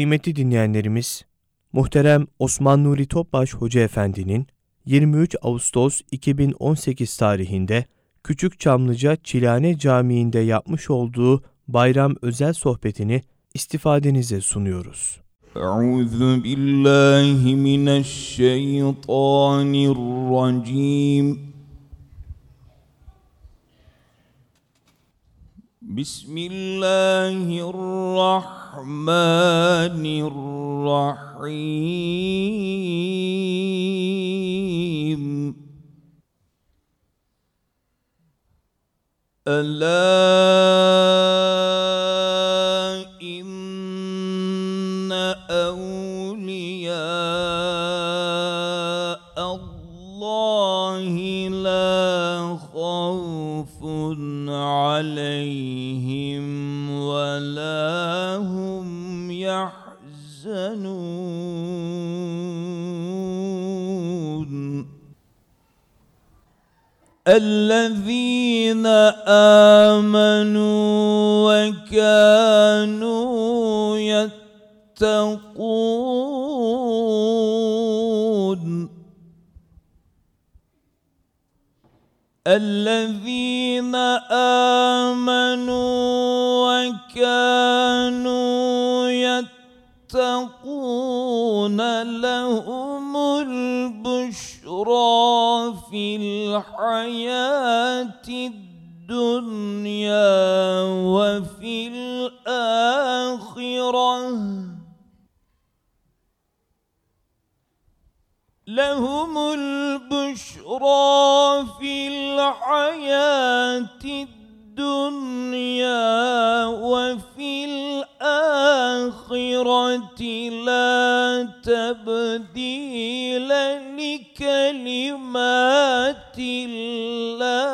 Kıymetli dinleyenlerimiz, muhterem Osman Nuri Topbaş Hoca Efendi'nin 23 Ağustos 2018 tarihinde Küçük Çamlıca Çilane Camii'nde yapmış olduğu bayram özel sohbetini istifadenize sunuyoruz. Euzu billahi mineşşeytanirracim. بسم الله الرحمن الرحيم. ألا الذين آمنوا وكانوا يتقون. الذين آمنوا وكانوا يتقون لهم البشرى. في الحياة الدنيا وفي الآخرة. لهم البشرى في الحياة الدنيا وفي الآخرة لا تبديل لكلمات الله.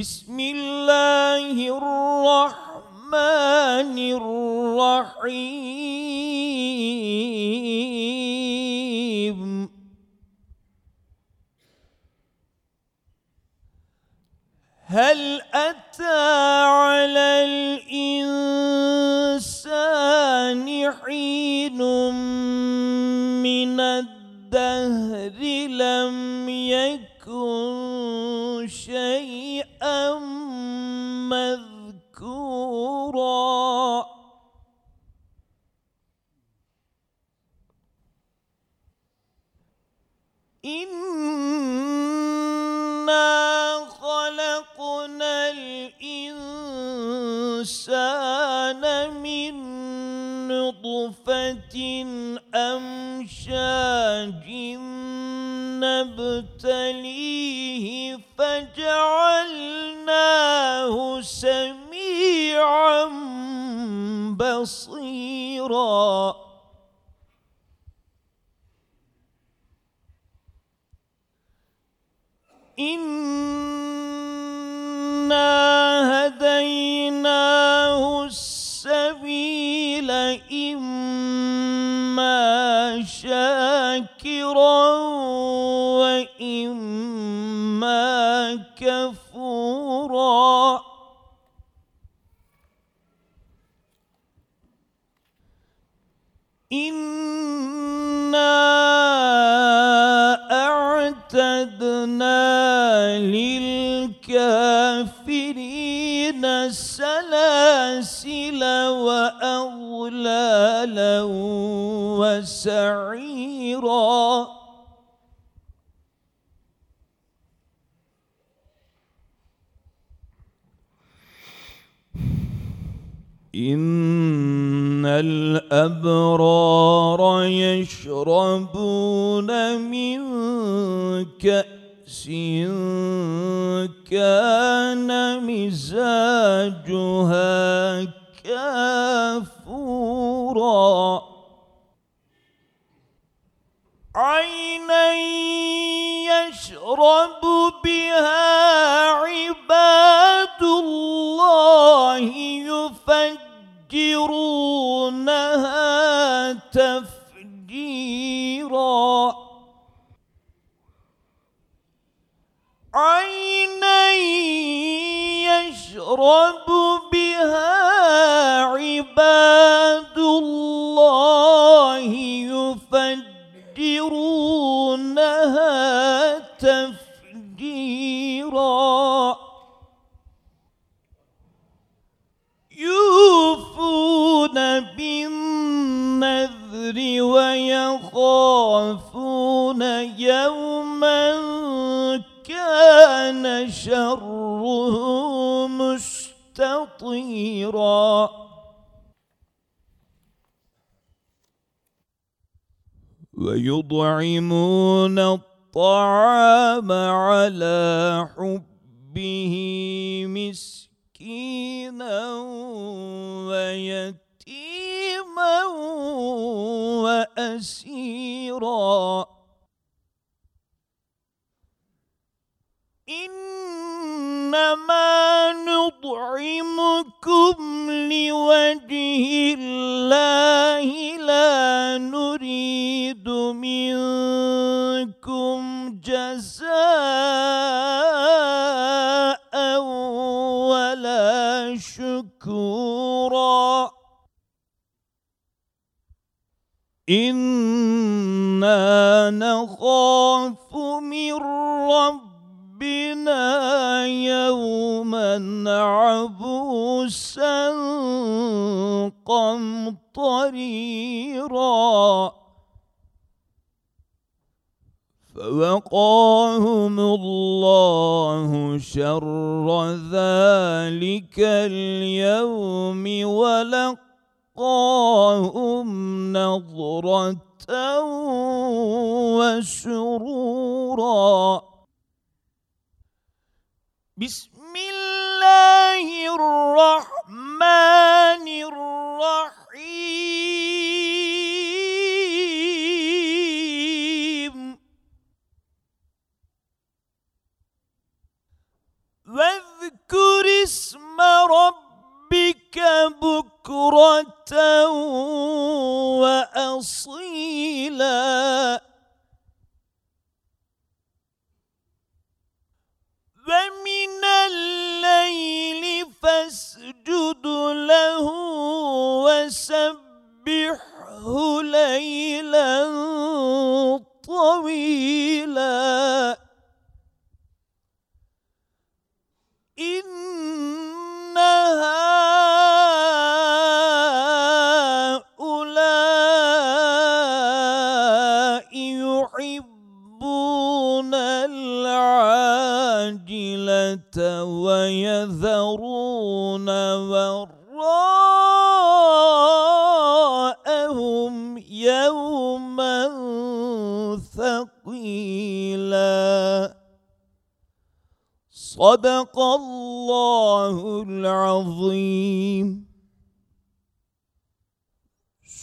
بسم للكافرين سلاسل وأغلالا وسعيرا. إن الأبرار يشربون من كأس كان مزاجها كافورا. عينا يشرب بها عباد الله يفجرونها تفجيرا. عينا يشرب بها عباد الله يفجرونها تفجيرا. يوفون بالنذر ويخافون يوما كان شره مستطيرا. ويطعمون الطعام على حبه مسكينا ويتيما وأسيرا. إنما نطعمكم لوجه الله لا نريد منكم جزاء ولا شكورا. إنا نخاف من ربنا عبوسا قمطريرا فوقاهم الله شر ذلك اليوم ولقاهم نظرة وسرورا بسم الله الرحمن الرحيم واذكر وأصيلا ومن فاسجد له وسبحه ليلا طويلا. إن هؤلاء يحبون العاجلة ويذرون وراءهم يوما ثقيلا. صدق الله العظيم.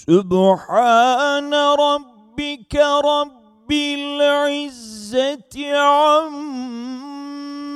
سبحان ربك رب العزة عما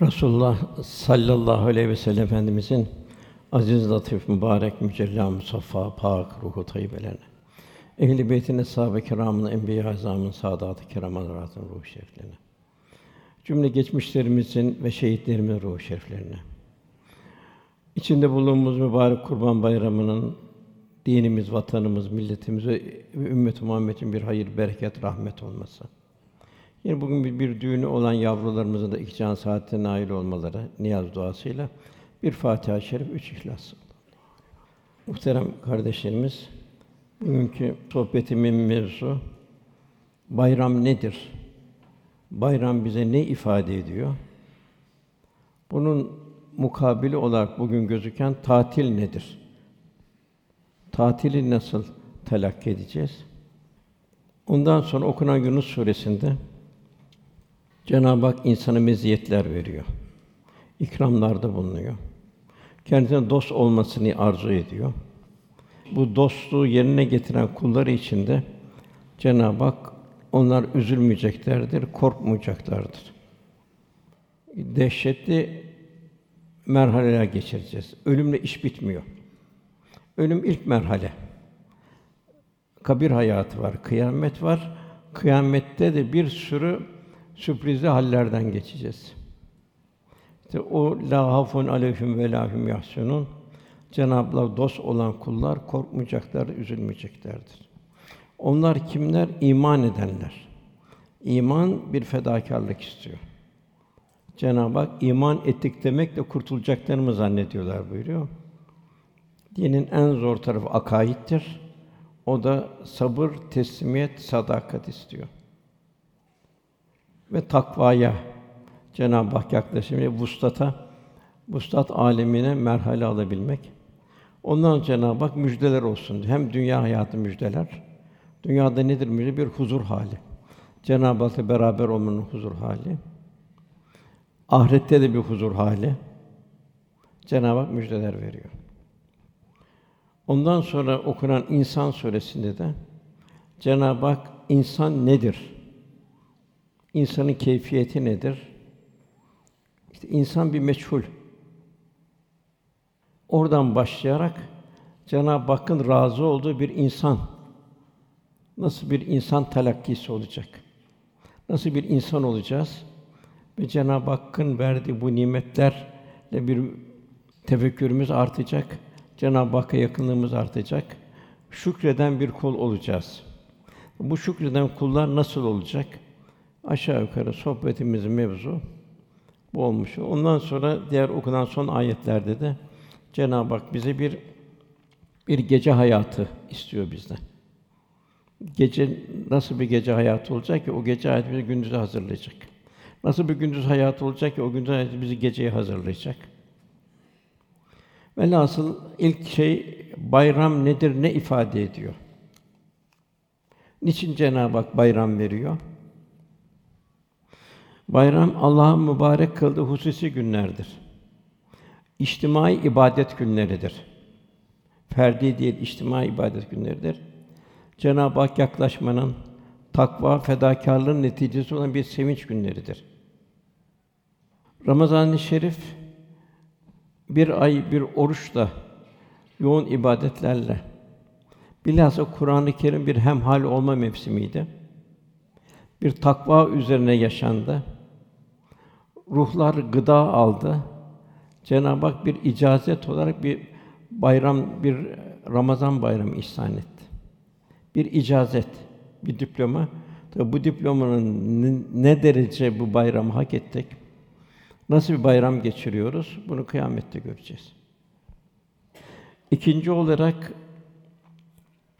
Resulullah sallallahu aleyhi ve sellem Efendimizin aziz, latif, mübarek, mücella, musaffa, pak ruhu tayyibelerine, ehl-i beytin, eshab-ı kiramın, enbiya-i azamın, saadat-ı kiram ruhu şeriflerine, cümle geçmişlerimizin ve şehitlerimizin ruhu şeriflerine, içinde bulunduğumuz mübarek Kurban Bayramı'nın dinimiz, vatanımız, milletimiz ve ümmet-i Muhammed'in bir hayır, bereket, rahmet olması. Yine bugün bir, bir düğünü olan yavrularımızın da iki can saatine nail olmaları niyaz duasıyla bir Fatiha-i Şerif, üç İhlas. Muhterem kardeşlerimiz, bugünkü sohbetimin mevzu bayram nedir? Bayram bize ne ifade ediyor? Bunun mukabili olarak bugün gözüken tatil nedir? Tatili nasıl telakki edeceğiz? Ondan sonra okunan Yunus suresinde Cenab-ı Hak insana meziyetler veriyor. İkramlarda bulunuyor. Kendisine dost olmasını arzu ediyor. Bu dostluğu yerine getiren kulları için de Cenab-ı Hak onlar üzülmeyeceklerdir, korkmayacaklardır. Dehşetli merhaleler geçireceğiz. Ölümle iş bitmiyor. Ölüm ilk merhale. Kabir hayatı var, kıyamet var. Kıyamette de bir sürü sürprizli hallerden geçeceğiz. İşte o la hafun aleyhim ve lahum yahsunun Cenab-ı Allah dost olan kullar korkmayacaklar, üzülmeyeceklerdir. Onlar kimler? İman edenler. İman bir fedakarlık istiyor. Cenab-ı Hak iman ettik demekle kurtulacaklarını zannediyorlar buyuruyor. Dinin en zor tarafı akaittir. O da sabır, teslimiyet, sadakat istiyor. Ve takvaya Cenab-ı Hak yaklaşımıyla vustata, vustat alemine merhale alabilmek. Ondan Cenab-ı Hak müjdeler olsun. Hem dünya hayatı müjdeler. Dünyada nedir müjde? Bir huzur hali. Cenab-ı Hak'la beraber olmanın huzur hali. Ahirette de bir huzur hali. Cenab-ı Hak müjdeler veriyor. Ondan sonra okunan İnsan suresinde de Cenab-ı Hak insan nedir? İnsanın keyfiyeti nedir? İşte insan bir meçhul. Oradan başlayarak Cenab-ı Hakk'ın razı olduğu bir insan nasıl bir insan talakkisi olacak? Nasıl bir insan olacağız? Ve Cenab-ı Hakk'ın verdiği bu nimetlerle bir tefekkürümüz artacak. Cenab-ı Hakk'a yakınlığımız artacak. Şükreden bir kul olacağız. Bu şükreden kullar nasıl olacak? Aşağı yukarı sohbetimizin mevzu bu olmuş. Ondan sonra diğer okunan son ayetlerde de Cenab-ı Hak bize bir bir gece hayatı istiyor bizden. Gece nasıl bir gece hayatı olacak ki o gece hayatı bizi gündüze hazırlayacak. Nasıl bir gündüz hayatı olacak ki o gündüz hayatı bizi geceye hazırlayacak. Velhasıl ilk şey bayram nedir, ne ifade ediyor? Niçin Cenab-ı Hak bayram veriyor? Bayram Allah'ın mübarek kıldığı hususi günlerdir. İçtimai ibadet günleridir. Ferdi değil, içtimai ibadet günleridir. Cenab-ı Hak yaklaşmanın, takva, fedakarlığın neticesi olan bir sevinç günleridir. Ramazan-ı Şerif bir ay bir oruçla, yoğun ibadetlerle, bilhassa Kur'an-ı Kerim bir hemhal olma mevsimiydi. Bir takva üzerine yaşandı. Ruhlar gıda aldı. Cenab-ı Hak bir icazet olarak bir bayram, bir Ramazan bayramı ihsan etti. Bir icazet, bir diploma. Tabi bu diplomanın ne derece bu bayramı hak ettik? Nasıl bir bayram geçiriyoruz? Bunu kıyamette göreceğiz. İkinci olarak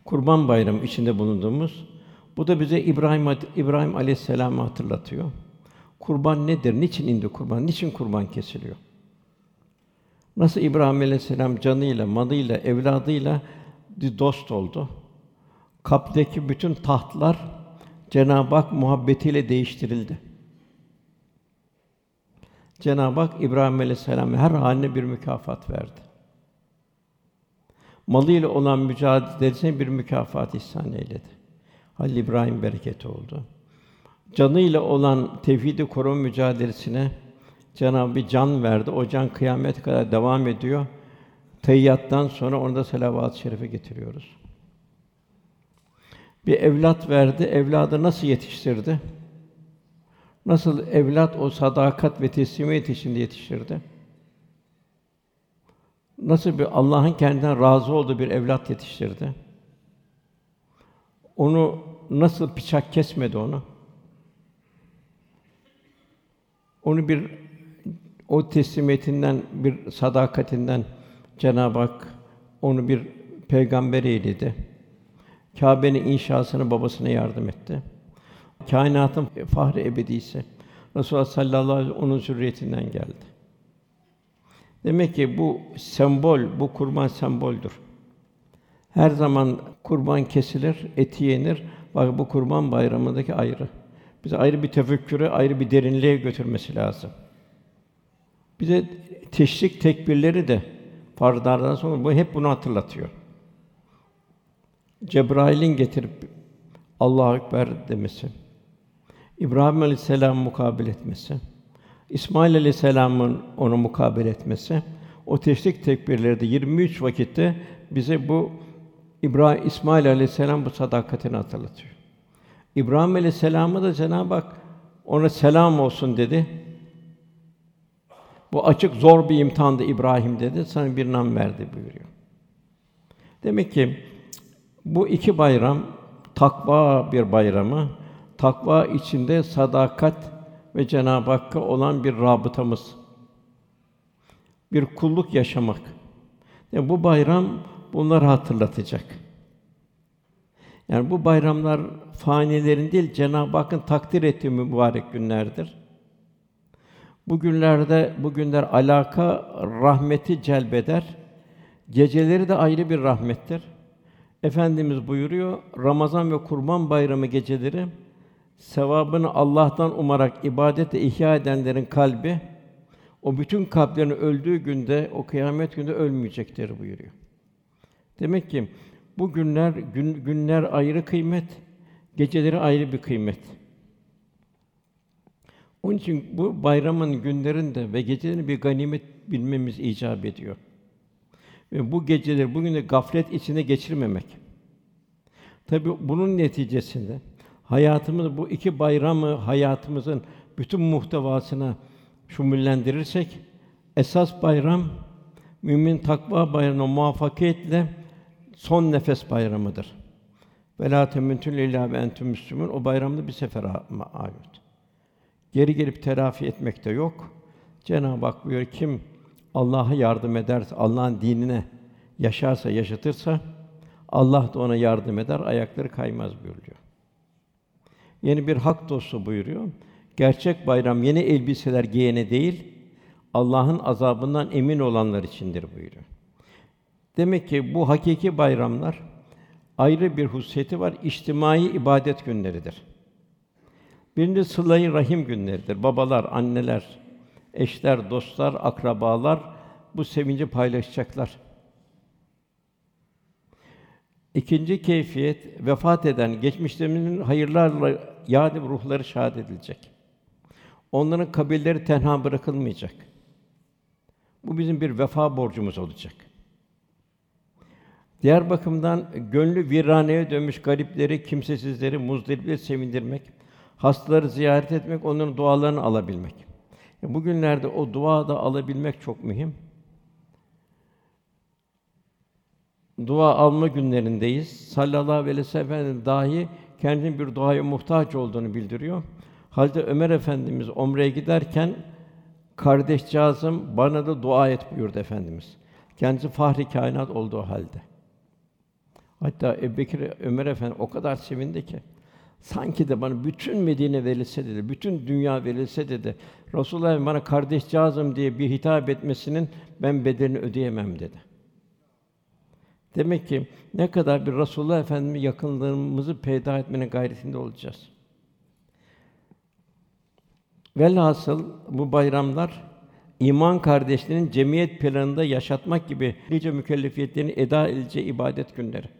Kurban Bayramı içinde bulunduğumuz bu da bize İbrahim İbrahim Aleyhisselam'ı hatırlatıyor. Kurban nedir? Niçin indi kurban? Niçin kurban kesiliyor? Nasıl İbrahim Aleyhisselam canıyla, malıyla, evladıyla dost oldu. Kaptaki bütün tahtlar Cenab-ı Hak muhabbetiyle değiştirildi. Cenab-ı Hak İbrahim Aleyhisselam'a her haline bir mükafat verdi. Malıyla olan mücadelesine bir mükafat ihsan eyledi. Halil İbrahim bereketi oldu. Canıyla olan tevhidi koruma mücadelesine Cenab-ı bir can verdi. O can kıyamet kadar devam ediyor. Teyyattan sonra onda selavat-ı şerife getiriyoruz. Bir evlat verdi. Evladı nasıl yetiştirdi? Nasıl evlat o sadakat ve teslimiyet içinde yetiştirdi? Nasıl bir Allah'ın kendinden razı olduğu bir evlat yetiştirdi? Onu nasıl bıçak kesmedi onu? Onu bir o teslimiyetinden, bir sadakatinden Cenab-ı Hak onu bir peygamber eyledi. Kâbe'nin inşasını babasına yardım etti. Kainatın fahri ebedisi Resulullah sallallahu aleyhi ve sellem onun zürriyetinden geldi. Demek ki bu sembol, bu kurban semboldür. Her zaman kurban kesilir, eti yenir. Bak bu kurban bayramındaki ayrı. Bize ayrı bir tefekküre, ayrı bir derinliğe götürmesi lazım. Bize teşrik tekbirleri de farzlardan sonra bu hep bunu hatırlatıyor. Cebrail'in getirip Allahu ekber demesi. İbrahim Aleyhisselam mukabele etmesi. İsmail Aleyhisselam'ın onu mukabele etmesi. O teşrik tekbirleri de 23 vakitte bize bu İbrahim İsmail Aleyhisselam bu sadakatini hatırlatıyor. İbrahim Aleyhisselam'ı da Cenab-ı Hak ona selam olsun dedi. Bu açık zor bir imtihandı İbrahim dedi. Sana bir nam verdi buyuruyor. Demek ki bu iki bayram takva bir bayramı. Takva içinde sadakat ve Cenab-ı Hakk'a olan bir rabıtamız. Bir kulluk yaşamak. Yani bu bayram bunları hatırlatacak. Yani bu bayramlar fanilerin değil Cenab-ı Hakk'ın takdir ettiği mübarek günlerdir. Bu günlerde bu günler alaka rahmeti celbeder. Geceleri de ayrı bir rahmettir. Efendimiz buyuruyor, Ramazan ve Kurban Bayramı geceleri sevabını Allah'tan umarak ibadete ihya edenlerin kalbi o bütün kalplerin öldüğü günde o kıyamet günde ölmeyecektir buyuruyor. Demek ki bu günler gün, günler ayrı kıymet, geceleri ayrı bir kıymet. Onun için bu bayramın günlerinde ve gecelerini bir ganimet bilmemiz icap ediyor. Ve bu geceleri bugün de gaflet içinde geçirmemek. Tabi bunun neticesinde hayatımız bu iki bayramı hayatımızın bütün muhtevasına şumullendirirsek esas bayram mümin takva bayramına muvaffakiyetle son nefes bayramıdır. Ve la temutunne illa ve entüm müslümun. O bayramda bir sefer ait. Geri gelip telafi etmek de yok. Cenab-ı Hak buyuruyor kim Allah'a yardım ederse, Allah'ın dinine yaşarsa, yaşatırsa Allah da ona yardım eder, ayakları kaymaz buyuruyor. Yeni bir hak dostu buyuruyor. Gerçek bayram yeni elbiseler giyene değil, Allah'ın azabından emin olanlar içindir buyuruyor. Demek ki bu hakiki bayramlar ayrı bir hususiyeti var. İçtimai ibadet günleridir. Birinde sıla rahim günleridir. Babalar, anneler, eşler, dostlar, akrabalar bu sevinci paylaşacaklar. İkinci keyfiyet vefat eden geçmişlerimizin hayırlarla yad ruhları şahit edilecek. Onların kabirleri tenha bırakılmayacak. Bu bizim bir vefa borcumuz olacak. Diğer bakımdan gönlü viraneye dönmüş garipleri, kimsesizleri, muzdaripleri sevindirmek, hastaları ziyaret etmek, onların dualarını alabilmek. Bugünlerde o dua da alabilmek çok mühim. Dua alma günlerindeyiz. Sallallahu aleyhi ve sellem dahi kendinin bir duaya muhtaç olduğunu bildiriyor. Halde Ömer Efendimiz umreye giderken kardeşcağızım bana da dua et buyurdu efendimiz. Kendisi fahri kainat olduğu halde. Hatta Ebubekir Ömer Efendi o kadar sevindi ki sanki de bana bütün Medine verilse dedi, bütün dünya verilse dedi. Resulullah bana kardeşcağızım diye bir hitap etmesinin ben bedelini ödeyemem dedi. Demek ki ne kadar bir Resulullah Efendimiz yakınlığımızı peyda etmenin gayretinde olacağız. Velhasıl bu bayramlar iman kardeşlerinin cemiyet planında yaşatmak gibi nice mükellefiyetlerini eda edileceği ibadet günleri.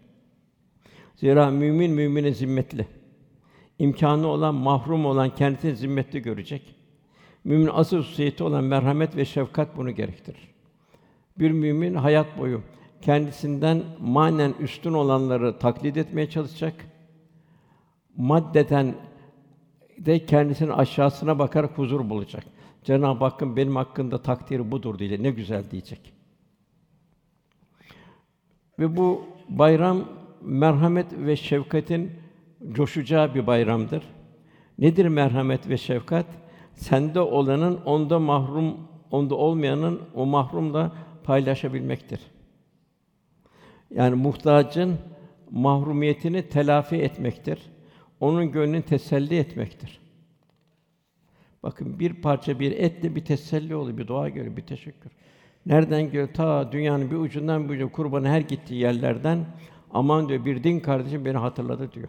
Zira mümin mümine zimmetli. İmkanı olan, mahrum olan kendisini zimmetli görecek. Mümin asıl hususiyeti olan merhamet ve şefkat bunu gerektirir. Bir mümin hayat boyu kendisinden manen üstün olanları taklit etmeye çalışacak. Maddeten de kendisinin aşağısına bakarak huzur bulacak. Cenab-ı Hakk'ın benim hakkında takdiri budur diye ne güzel diyecek. Ve bu bayram merhamet ve şefkatin coşacağı bir bayramdır. Nedir merhamet ve şefkat? Sende olanın onda mahrum, onda olmayanın o mahrumla paylaşabilmektir. Yani muhtacın mahrumiyetini telafi etmektir. Onun gönlünü teselli etmektir. Bakın bir parça bir etle bir teselli oluyor, bir dua görüyor, bir teşekkür. Nereden geliyor? Ta dünyanın bir ucundan bir ucuna kurbanı her gittiği yerlerden aman diyor bir din kardeşim beni hatırladı diyor.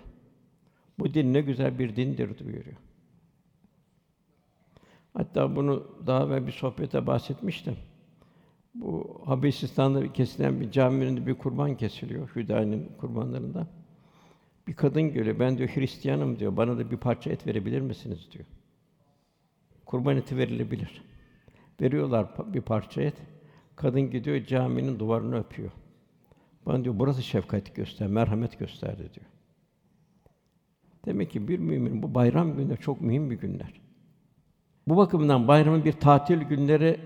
Bu din ne güzel bir dindir buyuruyor. Hatta bunu daha evvel bir sohbete bahsetmiştim. Bu Habeşistan'da kesilen bir caminin bir kurban kesiliyor, Hüdayi'nin kurbanlarında. Bir kadın geliyor, ben diyor Hristiyanım diyor, bana da bir parça et verebilir misiniz diyor. Kurban eti verilebilir. Veriyorlar bir parça et. Kadın gidiyor caminin duvarını öpüyor. Bana diyor burası şefkat göster, merhamet gösterdi diyor. Demek ki bir mümin bu bayram günü çok mühim bir günler. Bu bakımdan bayramın bir tatil günleri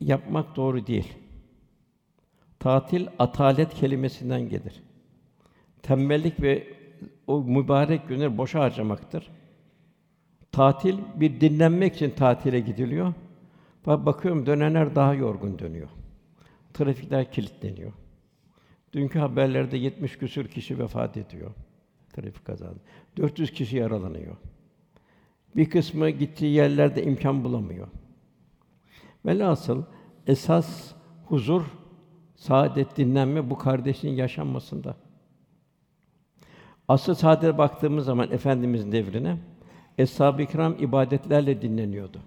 yapmak doğru değil. Tatil atalet kelimesinden gelir. Tembellik ve o mübarek günleri boşa harcamaktır. Tatil bir dinlenmek için tatile gidiliyor. Bakıyorum dönenler daha yorgun dönüyor. Trafikler kilitleniyor. Dünkü haberlerde 70 küsür kişi vefat ediyor trafik kazası. 400 kişi yaralanıyor. Bir kısmı gittiği yerlerde imkan bulamıyor. Velhasıl esas huzur, saadet, dinlenme bu kardeşin yaşanmasında. Asıl saadete baktığımız zaman efendimizin devrine Eshab-ı Kiram ibadetlerle dinleniyordu.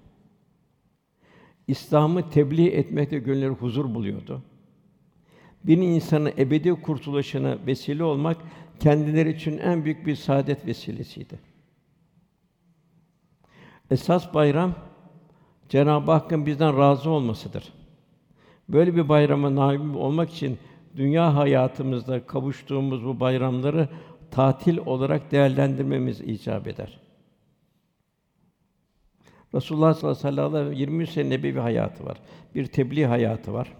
İslam'ı tebliğ etmekte gönülleri huzur buluyordu. Bir insanın ebedi kurtuluşuna vesile olmak kendileri için en büyük bir saadet vesilesiydi. Esas bayram Cenab-ı Hakk'ın bizden razı olmasıdır. Böyle bir bayrama nail olmak için dünya hayatımızda kavuştuğumuz bu bayramları tatil olarak değerlendirmemiz icap eder. Resulullah sallallahu aleyhi ve sellem 23 sene nebevi hayatı var. Bir tebliğ hayatı var.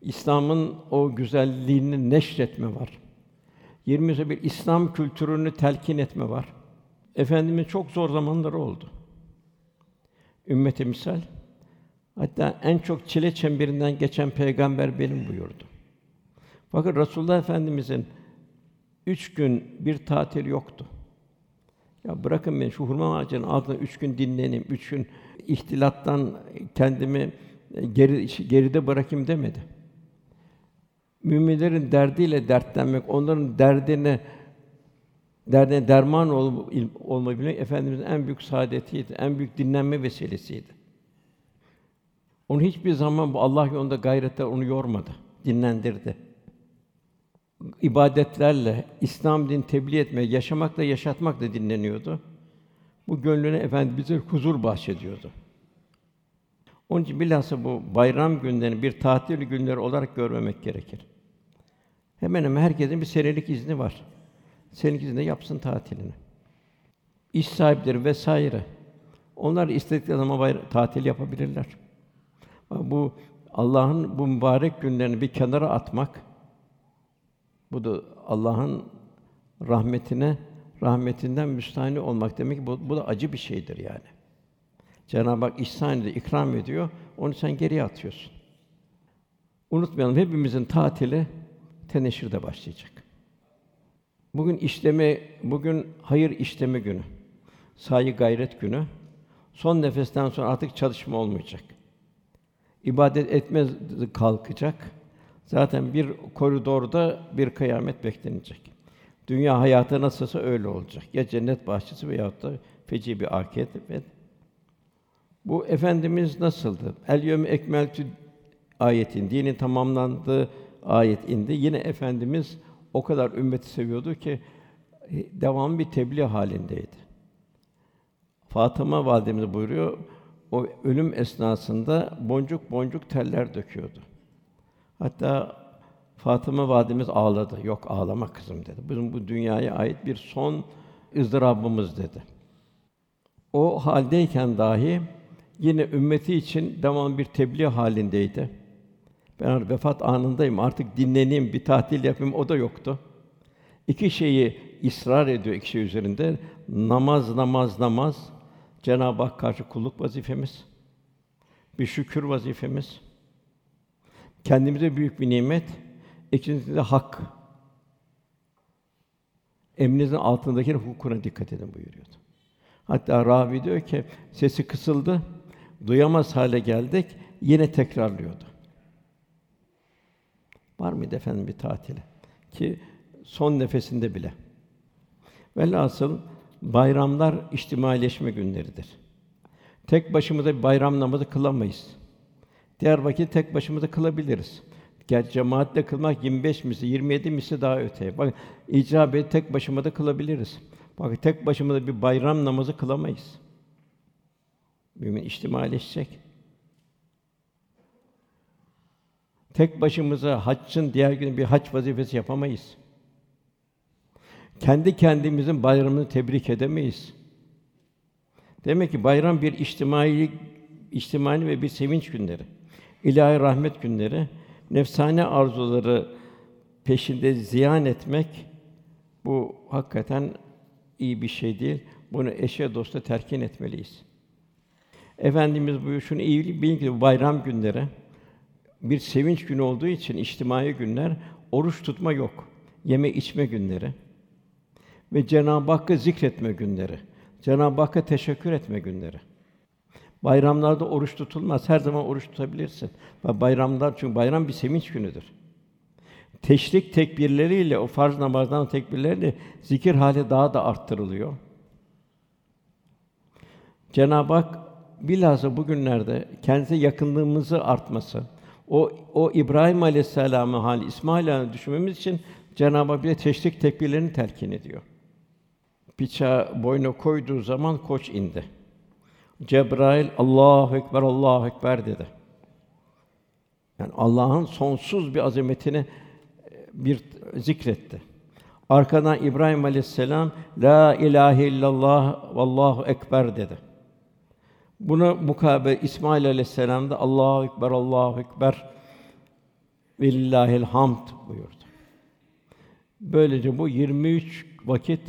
İslam'ın o güzelliğini neşretme var. 20 sene bir İslam kültürünü telkin etme var. Efendimiz çok zor zamanları oldu. Ümmete misal. Hatta en çok çile çemberinden geçen peygamber benim buyurdu. Fakat Resulullah Efendimizin üç gün bir tatil yoktu. Ya bırakın beni şu hurma ağacının altında üç gün dinleneyim, üç gün ihtilattan kendimi geri, geride bırakayım demedi. Müminlerin derdiyle dertlenmek, onların derdine derdine derman ol, olmayı efendimizin en büyük saadetiydi, en büyük dinlenme vesilesiydi. Onu hiçbir zaman bu Allah yolunda gayretler onu yormadı, dinlendirdi. İbadetlerle İslam din tebliğ etme, yaşamakla yaşatmakla dinleniyordu. Bu gönlüne efendi bize huzur bahşediyordu. Onun için bilhassa bu bayram günlerini bir tatil günleri olarak görmemek gerekir. Hemen hemen herkesin bir senelik izni var. Senelik izni yapsın tatilini. İş sahipleri vesaire. Onlar istedikleri zaman bayram, tatil yapabilirler. Bu Allah'ın bu mübarek günlerini bir kenara atmak, bu da Allah'ın rahmetine, rahmetinden müstahni olmak demek bu, bu da acı bir şeydir yani. Cenab-ı Hak ihsan ediyor, ikram ediyor. Onu sen geriye atıyorsun. Unutmayalım hepimizin tatili teneşirde başlayacak. Bugün işleme, bugün hayır işleme günü. Sahi gayret günü. Son nefesten sonra artık çalışma olmayacak. İbadet etmez kalkacak. Zaten bir koridorda bir kıyamet beklenecek. Dünya hayatı nasılsa öyle olacak. Ya cennet bahçesi veyahut da feci bir akibet. Bu efendimiz nasıldı? El yevme ekmeltü ayetin dinin tamamlandığı ayet indi. Yine efendimiz o kadar ümmeti seviyordu ki e, devam bir tebliğ halindeydi. Fatıma validemiz buyuruyor, o ölüm esnasında boncuk boncuk teller döküyordu. Hatta Fatıma validemiz ağladı. Yok ağlama kızım dedi. Bizim bu dünyaya ait bir son ızdırabımız dedi. O haldeyken dahi yine ümmeti için devam bir tebliğ halindeydi. Ben vefat anındayım. Artık dinleneyim, bir tatil yapayım o da yoktu. İki şeyi ısrar ediyor iki şey üzerinde. Namaz, namaz, namaz. Cenab-ı Hak karşı kulluk vazifemiz. Bir şükür vazifemiz. Kendimize büyük bir nimet. İkincisi de hak. Emrinizin altındaki hukukuna dikkat edin buyuruyordu. Hatta ravi diyor ki sesi kısıldı, duyamaz hale geldik, yine tekrarlıyordu. Var mıydı efendim bir tatili? Ki son nefesinde bile. Velhasıl bayramlar içtimaileşme günleridir. Tek başımıza bir bayram namazı kılamayız. Diğer vakit tek başımıza kılabiliriz. Gel cemaatle kılmak 25 misli, 27 misli daha öte. Bak icabet tek başıma kılabiliriz. Bak tek başımıza bir bayram namazı kılamayız. Mümin içtimaileşecek. Tek başımıza haccın diğer gün bir hac vazifesi yapamayız. Kendi kendimizin bayramını tebrik edemeyiz. Demek ki bayram bir içtimai içtimai ve bir sevinç günleri. İlahi rahmet günleri, nefsane arzuları peşinde ziyan etmek bu hakikaten iyi bir şey değil. Bunu eşe dosta terkin etmeliyiz. Efendimiz buyuruyor şunu iyi bilin ki bayram günleri bir sevinç günü olduğu için içtimai günler oruç tutma yok. Yeme içme günleri ve Cenab-ı Hakk'ı zikretme günleri. Cenab-ı Hakk'a teşekkür etme günleri. Bayramlarda oruç tutulmaz. Her zaman oruç tutabilirsin. Bayramlar çünkü bayram bir sevinç günüdür. Teşrik tekbirleriyle o farz namazdan tekbirleriyle zikir hali daha da arttırılıyor. Cenab-ı Hak bilhassa bugünlerde kendisi yakınlığımızı artması, o o İbrahim Aleyhisselam'ın hali İsmail Aleyhisselam'ı düşünmemiz için Cenab-ı Hak bize teşrik tekbirlerini telkin ediyor. Bıçağı boyuna koyduğu zaman koç indi. Cebrail Allahu ekber Allahu ekber dedi. Yani Allah'ın sonsuz bir azametini e, bir zikretti. Arkadan İbrahim Aleyhisselam la ilahe illallah vallahu ekber dedi. Buna mukabe İsmail Aleyhisselam da Allahu ekber Allahu ekber ve lillahil hamd buyurdu. Böylece bu 23 vakit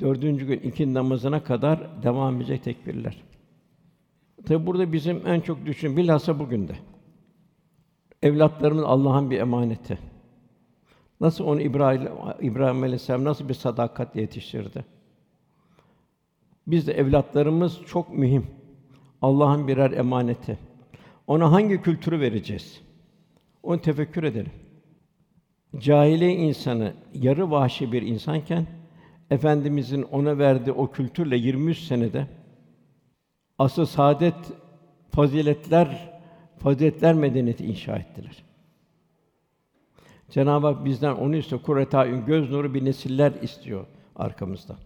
dördüncü gün iki namazına kadar devam edecek tekbirler. Tabi burada bizim en çok düşün bilhassa bugün de. Evlatlarımız Allah'ın bir emaneti. Nasıl onu İbrahim İbrahim Aleyhisselam nasıl bir sadakatle yetiştirdi? Biz de evlatlarımız çok mühim. Allah'ın birer emaneti. Ona hangi kültürü vereceğiz? Onu tefekkür edelim. Cahiliye insanı yarı vahşi bir insanken efendimizin ona verdiği o kültürle 23 senede asıl saadet faziletler faziletler medeniyeti inşa ettiler. Cenab-ı Hak bizden onu istiyor. Kuretâ'ün göz nuru bir nesiller istiyor arkamızda.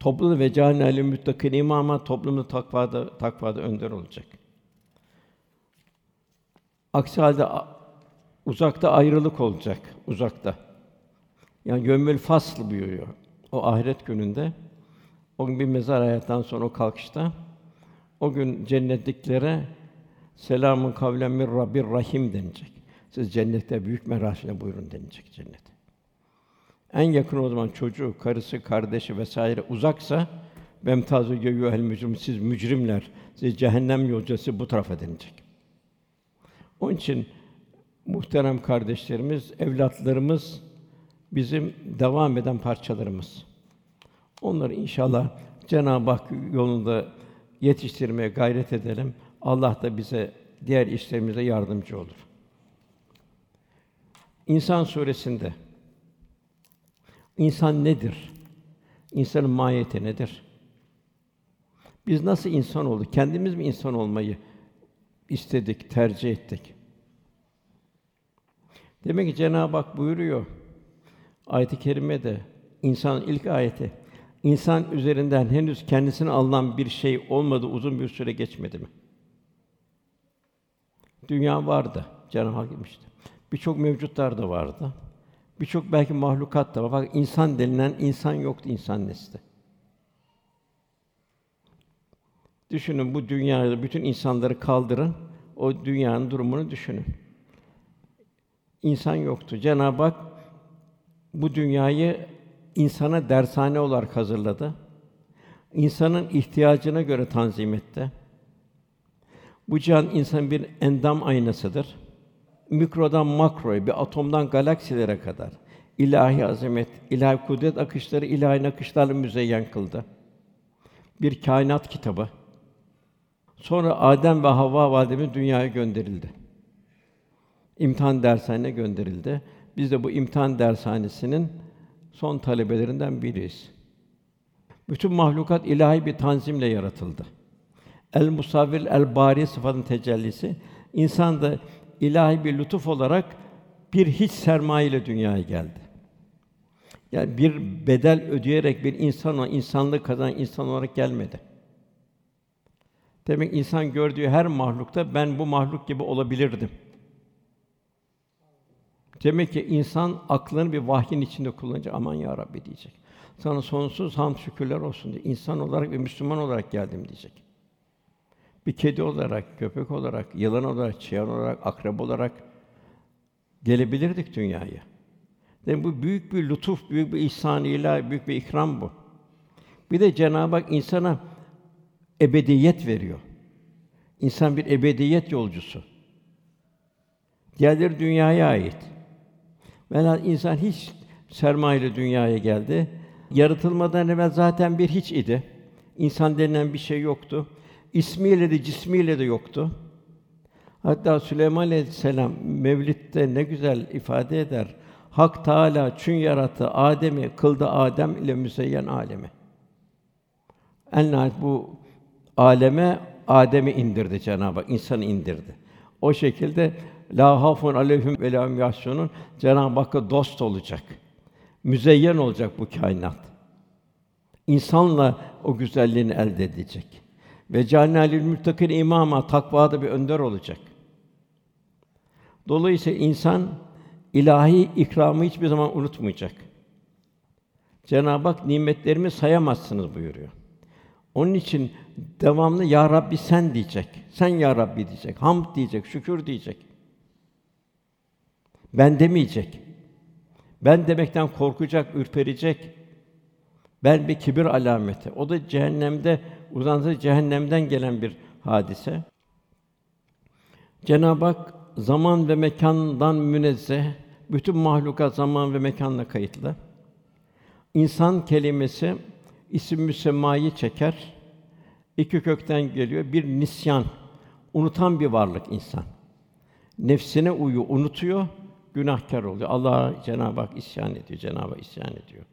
Toplumda ve cahil müttakin imama toplumda takvada takvada önder olacak. Aksi halde uzakta ayrılık olacak, uzakta. Yani gömül fasl buyuruyor. O ahiret gününde o gün bir mezar hayattan sonra o kalkışta o gün cennetliklere selamun kavlen min Rabbir Rahim denilecek. Siz cennette büyük merasimle buyurun denilecek cennet. En yakın o zaman çocuğu, karısı, kardeşi vesaire uzaksa bemtazı el mücrim siz mücrimler, siz cehennem yolcusu bu tarafa denilecek. Onun için muhterem kardeşlerimiz, evlatlarımız bizim devam eden parçalarımız. Onları inşallah Cenab-ı Hak yolunda yetiştirmeye gayret edelim. Allah da bize diğer işlerimize yardımcı olur. İnsan suresinde insan nedir? İnsanın mahiyeti nedir? Biz nasıl insan olduk? Kendimiz mi insan olmayı istedik, tercih ettik? Demek ki Cenab-ı Hak buyuruyor ayet-i kerimede insan ilk ayeti insan üzerinden henüz kendisine alınan bir şey olmadı uzun bir süre geçmedi mi? Dünya vardı, Cenab-ı Hak demişti. Birçok mevcutlar da vardı. Birçok belki mahlukat da var. Fakat insan denilen insan yoktu insan nesli. Düşünün bu dünyada bütün insanları kaldırın, o dünyanın durumunu düşünün. İnsan yoktu. Cenab-ı Hak bu dünyayı insana dershane olarak hazırladı. İnsanın ihtiyacına göre tanzim etti. Bu cihan insan bir endam aynasıdır. Mikrodan makroya, bir atomdan galaksilere kadar ilahi azamet, ilahi kudret akışları ilahi akışlarla müzeyyen kıldı. Bir kainat kitabı. Sonra Adem ve Havva validemiz dünyaya gönderildi. İmtihan dershaneye gönderildi. Biz de bu imtihan dershanesinin son talebelerinden biriyiz. Bütün mahlukat ilahi bir tanzimle yaratıldı. El musavvir el bari sıfatın tecellisi insan da ilahi bir lütuf olarak bir hiç sermaye ile dünyaya geldi. Yani bir bedel ödeyerek bir insan o insanlık kazanan insan olarak gelmedi. Demek insan gördüğü her mahlukta ben bu mahluk gibi olabilirdim. Demek ki insan aklını bir vahyin içinde kullanacak. Aman ya Rabbi diyecek. Sana sonsuz ham şükürler olsun diye. İnsan olarak ve Müslüman olarak geldim diyecek. Bir kedi olarak, köpek olarak, yılan olarak, çıyan olarak, akrep olarak gelebilirdik dünyaya. Demek bu büyük bir lütuf, büyük bir ihsan ilahi, büyük bir ikram bu. Bir de Cenab-ı Hak insana ebediyet veriyor. İnsan bir ebediyet yolcusu. Diğerleri dünyaya ait. Velhâsıl insan hiç sermayeyle dünyaya geldi. Yaratılmadan evvel zaten bir hiç idi. İnsan denilen bir şey yoktu. İsmiyle de cismiyle de yoktu. Hatta Süleyman Aleyhisselam Mevlid'de ne güzel ifade eder. Hak Teâlâ çün yarattı Adem'i, kıldı Adem ile müzeyyen alemi. En nihayet bu aleme Adem'i indirdi Cenab-ı Hak, insanı indirdi. O şekilde la hafun aleyhim ve la yahsunun Cenab-ı Hakk'a dost olacak. Müzeyyen olacak bu kainat. İnsanla o güzelliğini elde edecek. Ve cealnâ muttakin imama takvada bir önder olacak. Dolayısıyla insan ilahi ikramı hiçbir zaman unutmayacak. Cenab-ı Hak nimetlerimi sayamazsınız buyuruyor. Onun için devamlı ya Rabbi sen diyecek. Sen ya Rabbi diyecek. Hamd diyecek, şükür diyecek. Ben demeyecek. Ben demekten korkacak, ürperecek. Ben bir kibir alameti. O da cehennemde uzantılı cehennemden gelen bir hadise. Cenab-ı Hak zaman ve mekandan münezzeh, bütün mahlukat zaman ve mekanla kayıtlı. İnsan kelimesi isim müsemmayı çeker. İki kökten geliyor. Bir nisyan, unutan bir varlık insan. Nefsine uyu, unutuyor, günahkar oluyor. Allah Cenab-ı Hak isyan ediyor, Cenab-ı Hak isyan ediyor.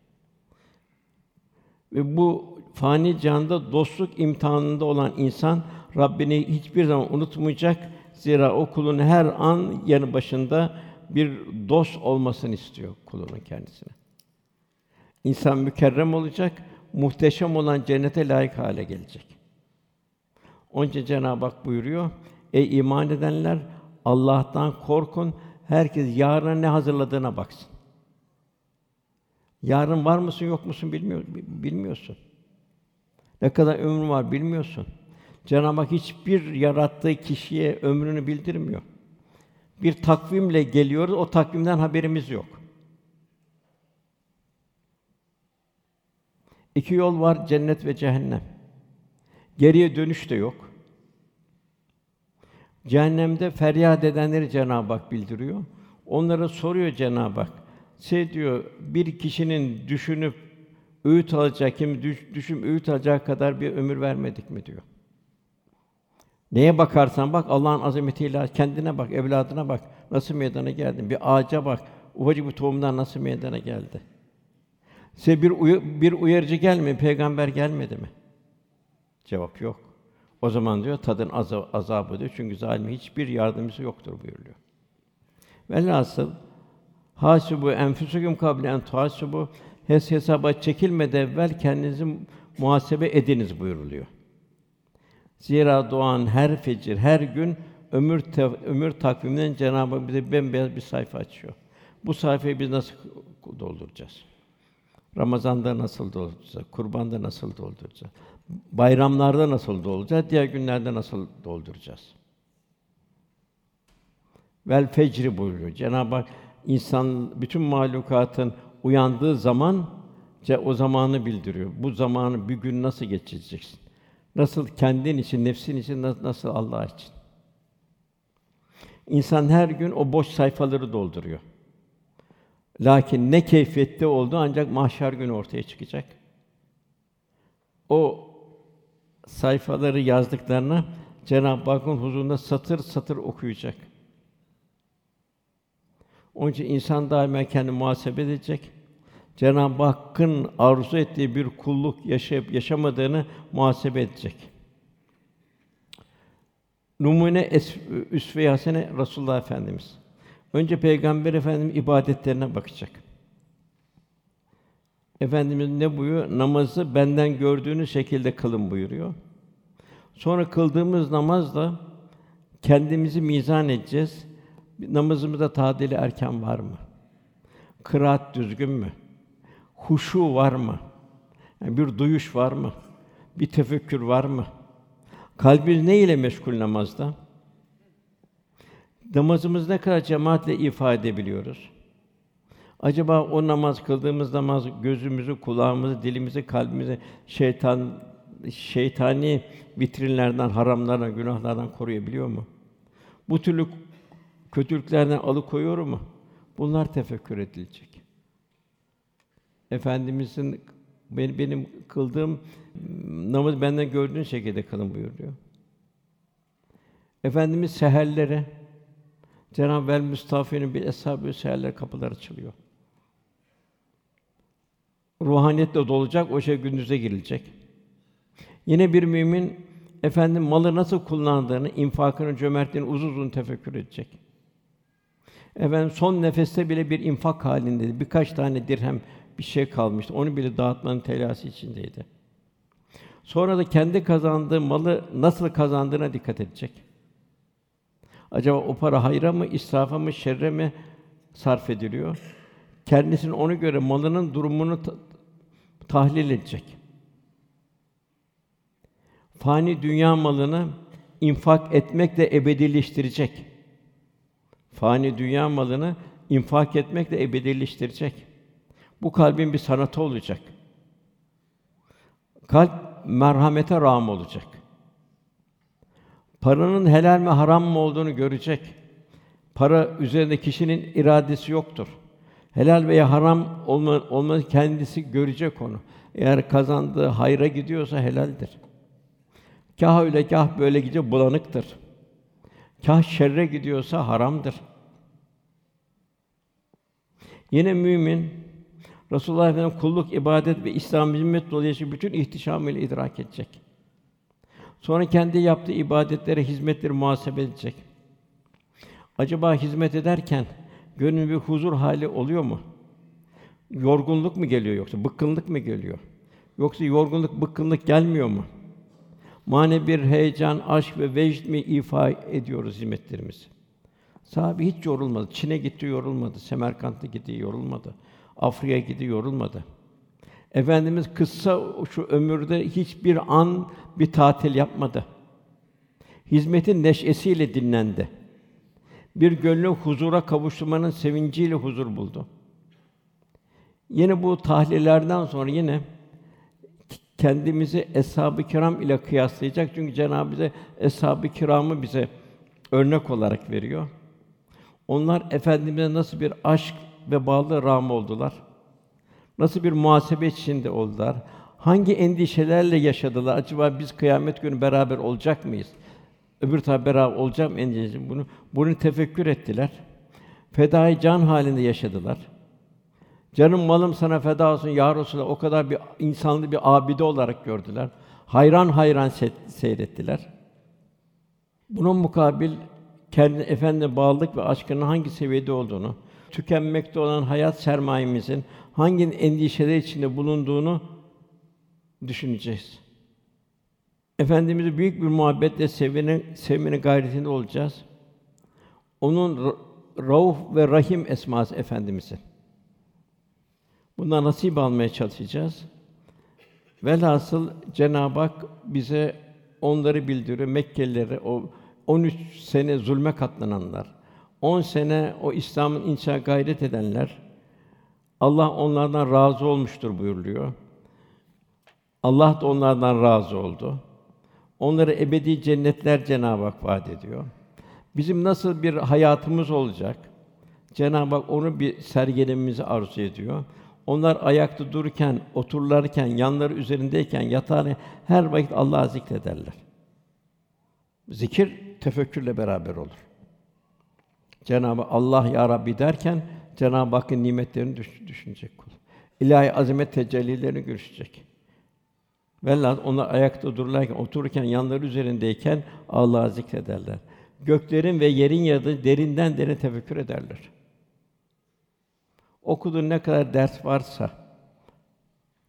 Ve bu fani canda dostluk imtihanında olan insan Rabbini hiçbir zaman unutmayacak. Zira o kulun her an yanı başında bir dost olmasını istiyor kulunun kendisine. İnsan mükerrem olacak, muhteşem olan cennete layık hale gelecek. Onun için Cenab-ı Hak buyuruyor: Ey iman edenler, Allah'tan korkun. Herkes yarına ne hazırladığına baksın. Yarın var mısın yok musun bilmiyor, bilmiyorsun. Ne kadar ömrün var bilmiyorsun. Cenab-ı Hak hiçbir yarattığı kişiye ömrünü bildirmiyor. Bir takvimle geliyoruz, o takvimden haberimiz yok. İki yol var, cennet ve cehennem. Geriye dönüş de yok. Cehennemde feryat edenleri Cenab-ı Hak bildiriyor. Onlara soruyor Cenab-ı Hak. Şey diyor, bir kişinin düşünüp öğüt alacak, kim düş, düşün öğüt alacak kadar bir ömür vermedik mi diyor. Neye bakarsan bak Allah'ın azametiyle kendine bak, evladına bak. Nasıl meydana geldin? Bir ağaca bak. Ufacık bir tohumdan nasıl meydana geldi? Size bir uy- bir uyarıcı gelmedi, peygamber gelmedi mi? Cevap yok. O zaman diyor tadın azab, azabı diyor. Çünkü zalimin hiçbir yardımcısı yoktur buyuruyor. Velhasıl hasibu enfusukum kable en tuhasibu hes hesaba çekilmeden evvel kendinizi muhasebe ediniz buyuruluyor. Zira doğan her fecir, her gün ömür te, ömür takviminden Cenab-ı Hak bize bembeyaz bir sayfa açıyor. Bu sayfayı biz nasıl dolduracağız? Ramazan'da nasıl dolduracağız? Kurban'da nasıl dolduracağız? Bayramlarda nasıl dolduracağız? Diğer günlerde nasıl dolduracağız? Vel fecri buyuruyor. Cenab-ı Hak insan bütün mahlukatın uyandığı zaman o zamanı bildiriyor. Bu zamanı bir gün nasıl geçireceksin? Nasıl kendin için, nefsin için, nasıl Allah için? İnsan her gün o boş sayfaları dolduruyor. Lakin ne keyfiyette olduğu ancak mahşer günü ortaya çıkacak. O sayfaları yazdıklarına Cenab-ı Hakk'ın huzurunda satır satır okuyacak. Onun için insan daima kendi muhasebe edecek. Cenab-ı Hakk'ın arzu ettiği bir kulluk yaşayıp yaşamadığını muhasebe edecek. Numune üsve-i hasene Resulullah Efendimiz. Önce Peygamber Efendimiz ibadetlerine bakacak. Efendimiz ne buyuruyor? Namazı benden gördüğünüz şekilde kılın buyuruyor. Sonra kıldığımız namazla kendimizi mizan edeceğiz. Namazımızda tadili erken var mı? Kıraat düzgün mü? Huşu var mı? Yani bir duyuş var mı? Bir tefekkür var mı? Kalbimiz ne ile meşgul namazda? Namazımız ne kadar cemaatle ifade edebiliyoruz? Acaba o namaz kıldığımız namaz gözümüzü, kulağımızı, dilimizi, kalbimizi şeytan şeytani vitrinlerden, haramlardan, günahlardan koruyabiliyor mu? Bu türlü kötülüklerden alıkoyuyor mu? Bunlar tefekkür edilecek. Efendimizin benim, kıldığım namaz benden gördüğün şekilde kılın buyuruyor. Efendimiz seherlere Cenab-ı Vel Mustafa'nın bir eshab-ı seherler kapılar açılıyor. Ruhaniyetle dolacak, o şey gündüze girilecek. Yine bir mümin efendim malı nasıl kullandığını, infakını, cömertliğini uzun uzun tefekkür edecek. Efendim son nefeste bile bir infak halindeydi. Birkaç tane dirhem bir şey kalmıştı. Onu bile dağıtmanın telası içindeydi. Sonra da kendi kazandığı malı nasıl kazandığına dikkat edecek. Acaba o para hayra mı, israfa mı, şerre mi sarf ediliyor? Kendisinin ona göre malının durumunu ta- tahlil edecek. Fani dünya malını infak etmekle ebedileştirecek. Fani dünya malını infak etmekle ebedileştirecek. Bu kalbin bir sanatı olacak. Kalp merhamete rağm olacak. Paranın helal mi haram mı olduğunu görecek. Para üzerinde kişinin iradesi yoktur. Helal veya haram olma, olması kendisi görecek onu. Eğer kazandığı hayra gidiyorsa helaldir. Kâh öyle kâh böyle gidiyor bulanıktır. Kâh şerre gidiyorsa haramdır. Yine mümin Resulullah Efendimiz kulluk, ibadet ve İslam hizmet dolayısıyla bütün ihtişamıyla idrak edecek. Sonra kendi yaptığı ibadetlere, hizmetleri muhasebe edecek. Acaba hizmet ederken gönül bir huzur hali oluyor mu? Yorgunluk mu geliyor yoksa bıkkınlık mı geliyor? Yoksa yorgunluk, bıkkınlık gelmiyor mu? Manevi bir heyecan, aşk ve vecd mi ifa ediyoruz hizmetlerimizi? Sahabe hiç yorulmadı. Çin'e gitti yorulmadı. Semerkant'a gitti yorulmadı. Afrika'ya gitti yorulmadı. Efendimiz kısa şu ömürde hiçbir an bir tatil yapmadı. Hizmetin neşesiyle dinlendi. Bir gönlü huzura kavuşturmanın sevinciyle huzur buldu. Yine bu tahlillerden sonra yine kendimizi eshab-ı kiram ile kıyaslayacak. Çünkü Cenab-ı bize eshab-ı kiramı bize örnek olarak veriyor. Onlar efendimize nasıl bir aşk ve bağlı rağm oldular? Nasıl bir muhasebe içinde oldular? Hangi endişelerle yaşadılar? Acaba biz kıyamet günü beraber olacak mıyız? Öbür taraf beraber olacak mı endişesi? Bunu bunu tefekkür ettiler. Fedai can halinde yaşadılar. Canım malım sana feda olsun ya Resulallah. O kadar bir insanlı bir abide olarak gördüler. Hayran hayran se- seyrettiler. Bunun mukabil kendi efendine bağlılık ve aşkının hangi seviyede olduğunu, tükenmekte olan hayat sermayemizin hangi endişeler içinde bulunduğunu düşüneceğiz. Efendimizi büyük bir muhabbetle sevmenin, sevmenin gayretinde olacağız. Onun ra- Rauf ve Rahim esması Efendimizin. Bundan nasip almaya çalışacağız. Velhasıl Cenab-ı Hak bize onları bildiriyor. Mekkelileri o 13 sene zulme katlananlar, 10 sene o İslam'ın inşa gayret edenler Allah onlardan razı olmuştur buyuruluyor. Allah da onlardan razı oldu. Onlara ebedi cennetler Cenab-ı Hak vaat ediyor. Bizim nasıl bir hayatımız olacak? Cenab-ı Hak onu bir sergilememizi arzu ediyor. Onlar ayakta dururken, otururlarken, yanları üzerindeyken, yatağını her vakit Allah'ı zikrederler. Zikir tefekkürle beraber olur. Cenabı Allah ya Rabbi derken Cenab-ı Hakk'ın nimetlerini düş- düşünecek kul. İlahi azamet tecellilerini görüşecek. Velhâsıl onlar ayakta dururlarken, otururken, yanları üzerindeyken Allah'ı zikrederler. Göklerin ve yerin yaratı derinden derin tefekkür ederler. Okuduğun ne kadar ders varsa,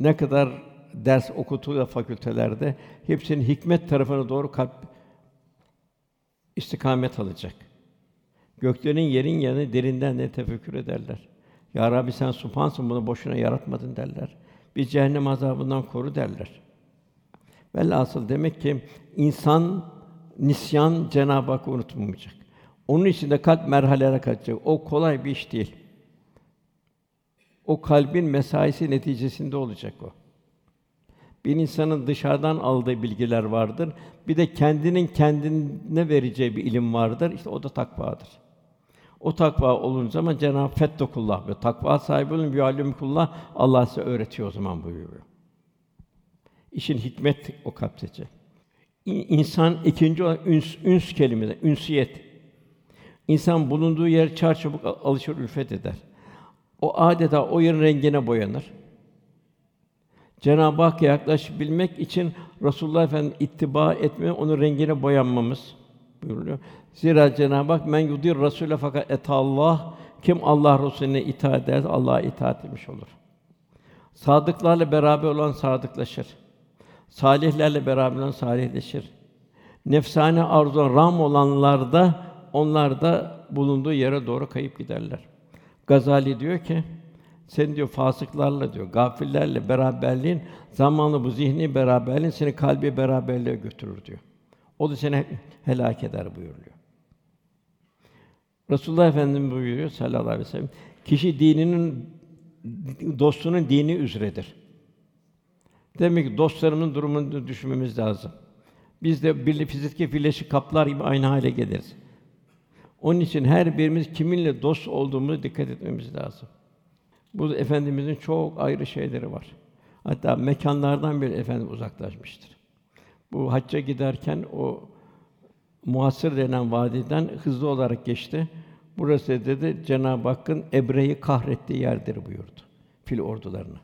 ne kadar ders okutuluyor fakültelerde, hepsinin hikmet tarafına doğru kalp istikamet alacak. Göklerin yerin yanı derinden de tefekkür ederler. Ya Rabbi sen supansın bunu boşuna yaratmadın derler. Bir cehennem azabından koru derler. Velhasıl demek ki insan nisyan Cenab-ı Hakk'ı unutmayacak. Onun için de kalp merhalelere kaçacak. O kolay bir iş değil. O kalbin mesaisi neticesinde olacak o. Bir insanın dışarıdan aldığı bilgiler vardır. Bir de kendinin kendine vereceği bir ilim vardır. İşte o da takvadır. O takva olunca zaman Cenab-ı Fettekullah ve takva sahibi olun bir alimkullah Allah size öğretiyor o zaman buyuruyor. İşin hikmet o. İ- İnsan ikinci olarak üns, üns kelimesi, ünsiyet. İnsan bulunduğu yer çarçabuk alışır, ülfet eder. O adeta o yerin rengine boyanır. Cenab-ı Hakk'a yaklaşabilmek için Resulullah Efendimiz ittiba etme, onun rengine boyanmamız buyuruyor. Zira Cenab-ı Hak men yudir Rasûle fakat et Allah kim Allah Resulüne itaat eder Allah'a itaat etmiş olur. Sadıklarla beraber olan sadıklaşır. Salihlerle beraber olan salihleşir. Nefsane arzudan ram olanlar da onlar da bulunduğu yere doğru kayıp giderler. Gazali diyor ki sen diyor fasıklarla diyor, gafillerle beraberliğin zamanlı bu zihni beraberliğin seni kalbi beraberliğe götürür diyor. O da seni helak eder buyuruyor. Resulullah Efendimiz buyuruyor sallallahu aleyhi ve sellem. Kişi dininin dostunun dini üzredir. Demek ki dostlarımızın durumunu düşünmemiz lazım. Biz de bir fiziki birleşik kaplar gibi aynı hale geliriz. Onun için her birimiz kiminle dost olduğumuzu dikkat etmemiz lazım. Bu efendimizin çok ayrı şeyleri var. Hatta mekanlardan bile efendim uzaklaşmıştır. Bu hacca giderken o Muhasır denen vadiden hızlı olarak geçti. Burası dedi Cenab-ı Hakk'ın Ebre'yi kahrettiği yerdir buyurdu fil ordularına.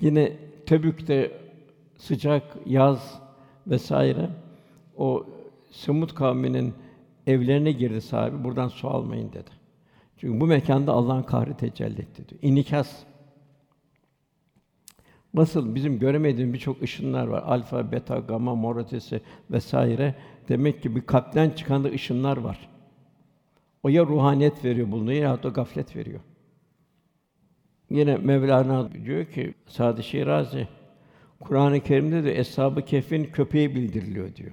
Yine Tebük'te sıcak yaz vesaire o Semud kavminin evlerine girdi sahibi. Buradan su almayın dedi. Çünkü bu mekanda Allah'ın kahri tecelli etti diyor. İnikas. Nasıl bizim göremediğimiz birçok ışınlar var. Alfa, beta, gamma, mor ötesi vesaire. Demek ki bir kalpten çıkan da ışınlar var. O ya ruhaniyet veriyor bulunuyor ya da gaflet veriyor. Yine Mevlana diyor ki Sadi Şirazi Kur'an-ı Kerim'de de Eshab-ı Kehf'in köpeği bildiriliyor diyor.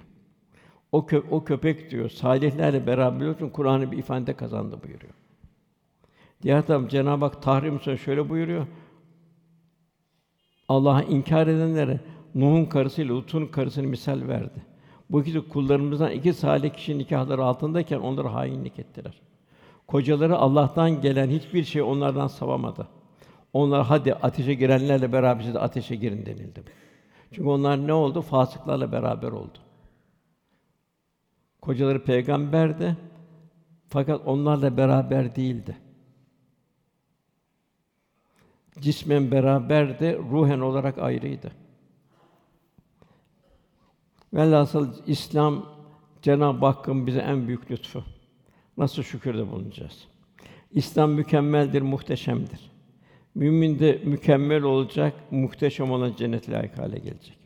O kö o köpek diyor salihlerle beraber olsun Kur'an'ı bir ifade kazandı buyuruyor. Diğer taraftan Cenab-ı Hak tahrim sonra şöyle buyuruyor. Allah'ı inkar edenlere Nuh'un karısıyla Lut'un karısını misal verdi. Bu ikisi kullarımızdan iki salih kişinin nikahları altındayken onlara hainlik ettiler. Kocaları Allah'tan gelen hiçbir şey onlardan savamadı. Onlar hadi ateşe girenlerle beraber siz de ateşe girin denildi. Çünkü onlar ne oldu? Fasıklarla beraber oldu. Kocaları peygamberdi fakat onlarla beraber değildi. Cismen beraberdi, ruhen olarak ayrıydı. Velhasıl İslam Cenab-ı Hakk'ın bize en büyük lütfu. Nasıl şükürde bulunacağız? İslam mükemmeldir, muhteşemdir. Mümin de mükemmel olacak, muhteşem olan cennet layık hale gelecek.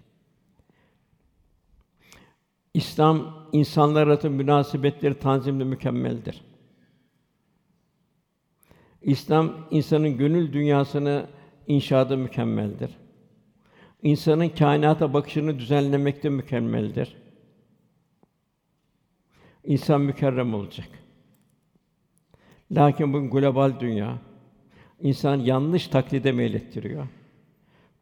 İslam insanlar arasında münasebetleri tanzimde mükemmeldir. İslam insanın gönül dünyasını inşada mükemmeldir. İnsanın kainata bakışını düzenlemekte mükemmeldir. İnsan mükerrem olacak. Lakin bu global dünya insan yanlış taklide meylettiriyor.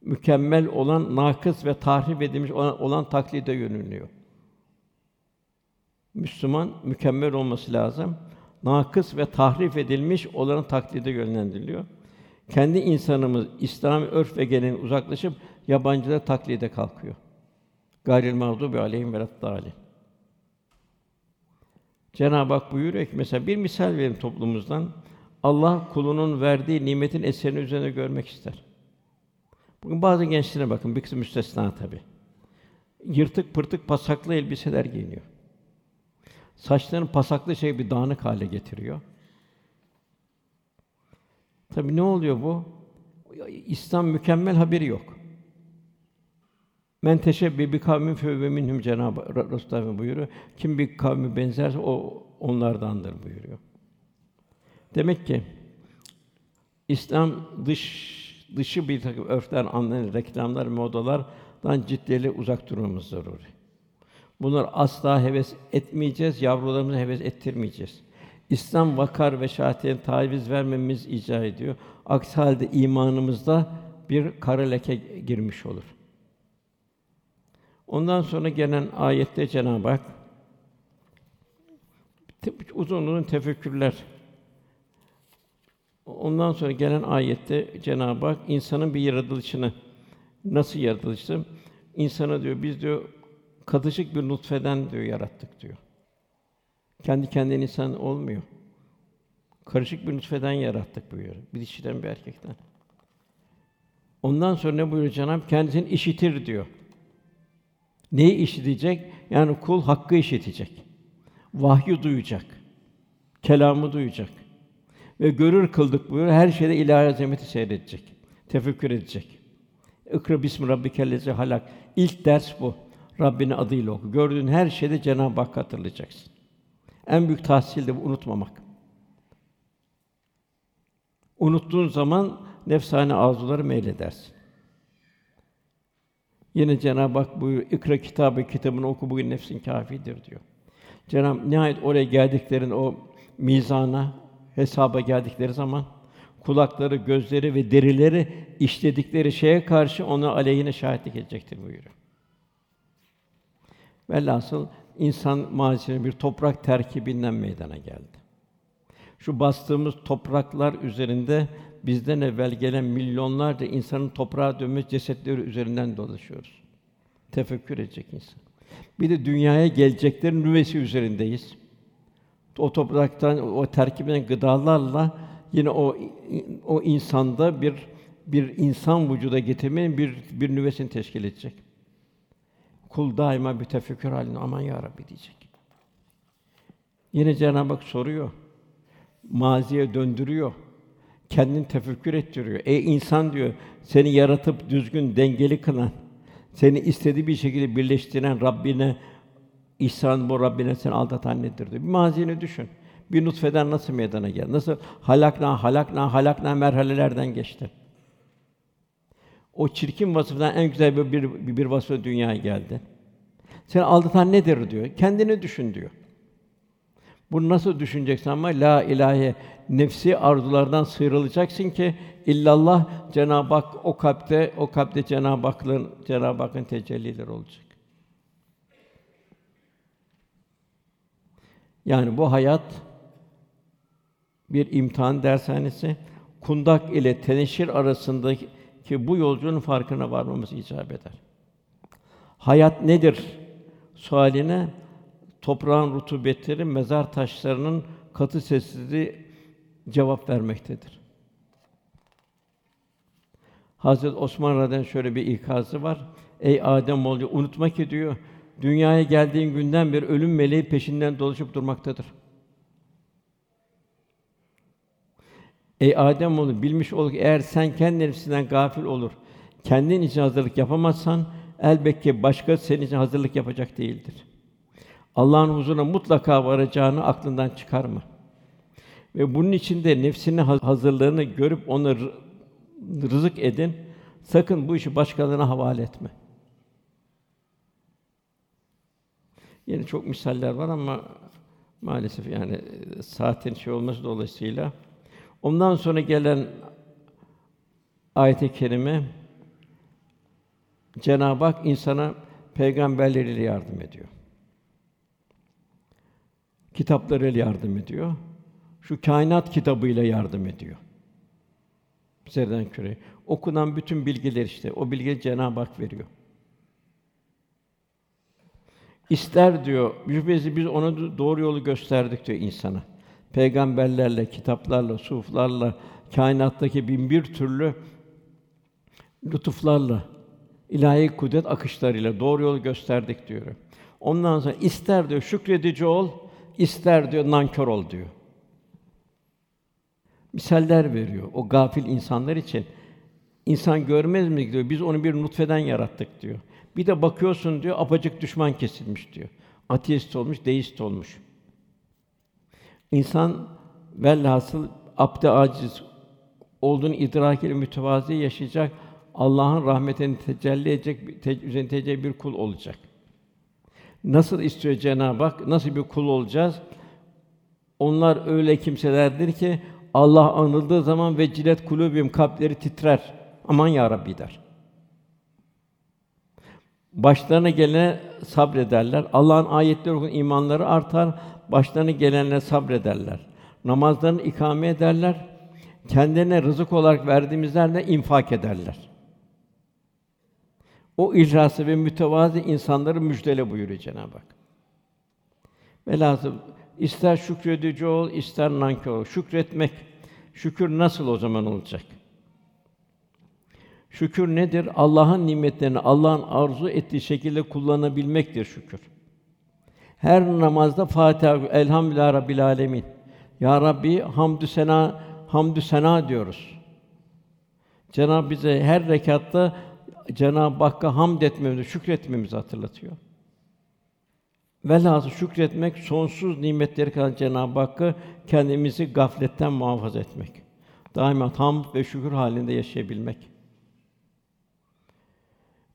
Mükemmel olan nakıs ve tahrip edilmiş olan, olan taklide yöneliyor. Müslüman mükemmel olması lazım. Nakıs ve tahrif edilmiş olanın taklide yönlendiriliyor. Kendi insanımız İslam örf ve geleneğinden uzaklaşıp yabancılara taklide kalkıyor. Gayril mağdubi aleyhim ve Cenab-ı Cenab-ı Hak buyuruyor ki mesela bir misal verin toplumumuzdan. Allah kulunun verdiği nimetin eserini üzerine görmek ister. Bugün bazı gençlere bakın, bir kısım müstesna tabi. Yırtık pırtık pasaklı elbiseler giyiniyor. Saçlarını pasaklı şey bir dağınık hale getiriyor. Tabi ne oluyor bu? İslam mükemmel haberi yok. Men teşebbi bi kavmin fe minhum Cenab-ı Resulullah buyuruyor. Kim bir kavmi benzerse o onlardandır buyuruyor. Demek ki İslam dış dışı bir takım örfler, anlayan reklamlar, modalardan ciddiyle uzak durmamız zaruri. Bunlar asla heves etmeyeceğiz, yavrularımıza heves ettirmeyeceğiz. İslam vakar ve şahitliğine taviz vermemiz icap ediyor. Aksi halde imanımızda bir kara leke girmiş olur. Ondan sonra gelen ayette Cenab-ı Hak uzun uzun tefekkürler. Ondan sonra gelen ayette Cenab-ı Hak insanın bir yaratılışını nasıl yaratılışı? İnsana diyor biz diyor katışık bir nutfeden diyor yarattık diyor. Kendi kendine insan olmuyor. Karışık bir nutfeden yarattık buyuruyor. Bir dişiden bir erkekten. Ondan sonra ne buyuruyor Cenab-ı Hak? Kendisini işitir diyor. Neyi işitecek? Yani kul hakkı işitecek. Vahyi duyacak. Kelamı duyacak. Ve görür kıldık buyuruyor. Her şeyde ilahi azameti seyredecek. Tefekkür edecek. İkra bismi rabbikellezi halak. İlk ders bu. Rabbini adıyla oku. Gördüğün her şeyde Cenab-ı Hak hatırlayacaksın. En büyük tahsil de bu unutmamak. Unuttuğun zaman nefsane arzuları meyledersin. Yine Cenab-ı Hak buyuruyor, ikra kitabı, kitabını oku bugün nefsin kâfidir diyor. Cenab-ı nihayet oraya geldiklerin o mizana, hesaba geldikleri zaman kulakları, gözleri ve derileri işledikleri şeye karşı ona aleyhine şahitlik edecektir buyuruyor. Velhasıl insan mazisinin bir toprak terkibinden meydana geldi. Şu bastığımız topraklar üzerinde bizden evvel gelen milyonlarca insanın toprağa dönmüş cesetleri üzerinden dolaşıyoruz. Tefekkür edecek insan. Bir de dünyaya geleceklerin nüvesi üzerindeyiz. O topraktan, o terkibinden gıdalarla yine o o insanda bir bir insan vücuda getirmenin bir bir nüvesini teşkil edecek. Kul daima bir tefekkür halinde aman ya Rabbi diyecek. Yine Cenab-ı Hak soruyor. Maziye döndürüyor. Kendini tefekkür ettiriyor. Ey insan diyor, seni yaratıp düzgün, dengeli kılan, seni istediği bir şekilde birleştiren Rabbine ihsan bu Rabbine seni aldatan nedir diyor. Bir mazini düşün. Bir nutfeden nasıl meydana geldi? Nasıl halakna halakna halakna merhalelerden geçti. O çirkin vasıftan en güzel bir bir, bir vasfı dünyaya geldi. Seni aldatan nedir diyor. Kendini düşün diyor. Bunu nasıl düşüneceksin ama la ilahe nefsi arzulardan sıyrılacaksın ki illallah Cenab-ı Hak o kalpte o kalpte Cenab-ı Hak'ın Cenab-ı Hakk'ın tecellileri olacak. Yani bu hayat bir imtihan dershanesi. Kundak ile teneşir arasındaki bu yolculuğun farkına varmamız icap eder. Hayat nedir? Sualine toprağın rutubetleri mezar taşlarının katı sessizliği cevap vermektedir. Hazret Osman Radyan şöyle bir ikazı var. Ey Adem oğlu unutma ki diyor dünyaya geldiğin günden beri ölüm meleği peşinden dolaşıp durmaktadır. Ey Adem oğlu bilmiş ol ki eğer sen kendi nefsinden gafil olur, kendin için hazırlık yapamazsan elbette başka senin için hazırlık yapacak değildir. Allah'ın huzuruna mutlaka varacağını aklından çıkarma. Ve bunun için de nefsinin hazırlığını görüp onu rızık edin. Sakın bu işi başkalarına havale etme. Yine çok misaller var ama maalesef yani saatin şey olması dolayısıyla ondan sonra gelen ayet-i kerime Cenab-ı Hak insana peygamberleriyle yardım ediyor. Kitaplarıyla yardım ediyor. Şu kainat kitabıyla yardım ediyor. Zerden küre. Okunan bütün bilgiler işte, o bilgileri Cenab-ı Hak veriyor. İster diyor, şüphesiz biz ona doğru yolu gösterdik diyor insana. Peygamberlerle, kitaplarla, suflarla, kainattaki bin bir türlü lütuflarla, ilahi kudret akışlarıyla doğru yolu gösterdik diyor. Ondan sonra ister diyor şükredici ol, ister diyor nankör ol diyor. Misaller veriyor o gafil insanlar için. İnsan görmez mi diyor. Biz onu bir nutfeden yarattık diyor. Bir de bakıyorsun diyor apacık düşman kesilmiş diyor. Ateist olmuş, deist olmuş. İnsan velhasıl abde aciz olduğunu idrak ile mütevazi yaşayacak. Allah'ın rahmetini tecelli edecek, te, üzerine bir kul olacak. Nasıl istiyor Cenab-ı Hak? Nasıl bir kul olacağız? Onlar öyle kimselerdir ki Allah anıldığı zaman ve cilet kulubim kalpleri titrer. Aman ya Rabbi der. Başlarına gelene sabrederler. Allah'ın ayetleri okun imanları artar. Başlarına gelenle sabrederler. Namazlarını ikame ederler. Kendilerine rızık olarak verdiğimizlerle infak ederler. O ihlası ve mütevazi insanları müjdele buyuruyor Cenab-ı Hak. Velhâsıl ister şükredici ol, ister nankör ol. Şükretmek, şükür nasıl o zaman olacak? Şükür nedir? Allah'ın nimetlerini Allah'ın arzu ettiği şekilde kullanabilmektir şükür. Her namazda Fatiha, Elhamdülillah Rabbil Alemin. Ya Rabbi hamdü sena, hamdü sena diyoruz. Cenab bize her rekatta Cenab-ı Hakk'a hamd etmemizi, şükretmemizi hatırlatıyor. Velhâsıl şükretmek sonsuz nimetleri kalan Cenab-ı Hakk'ı kendimizi gafletten muhafaza etmek. Daima hamd ve şükür halinde yaşayabilmek.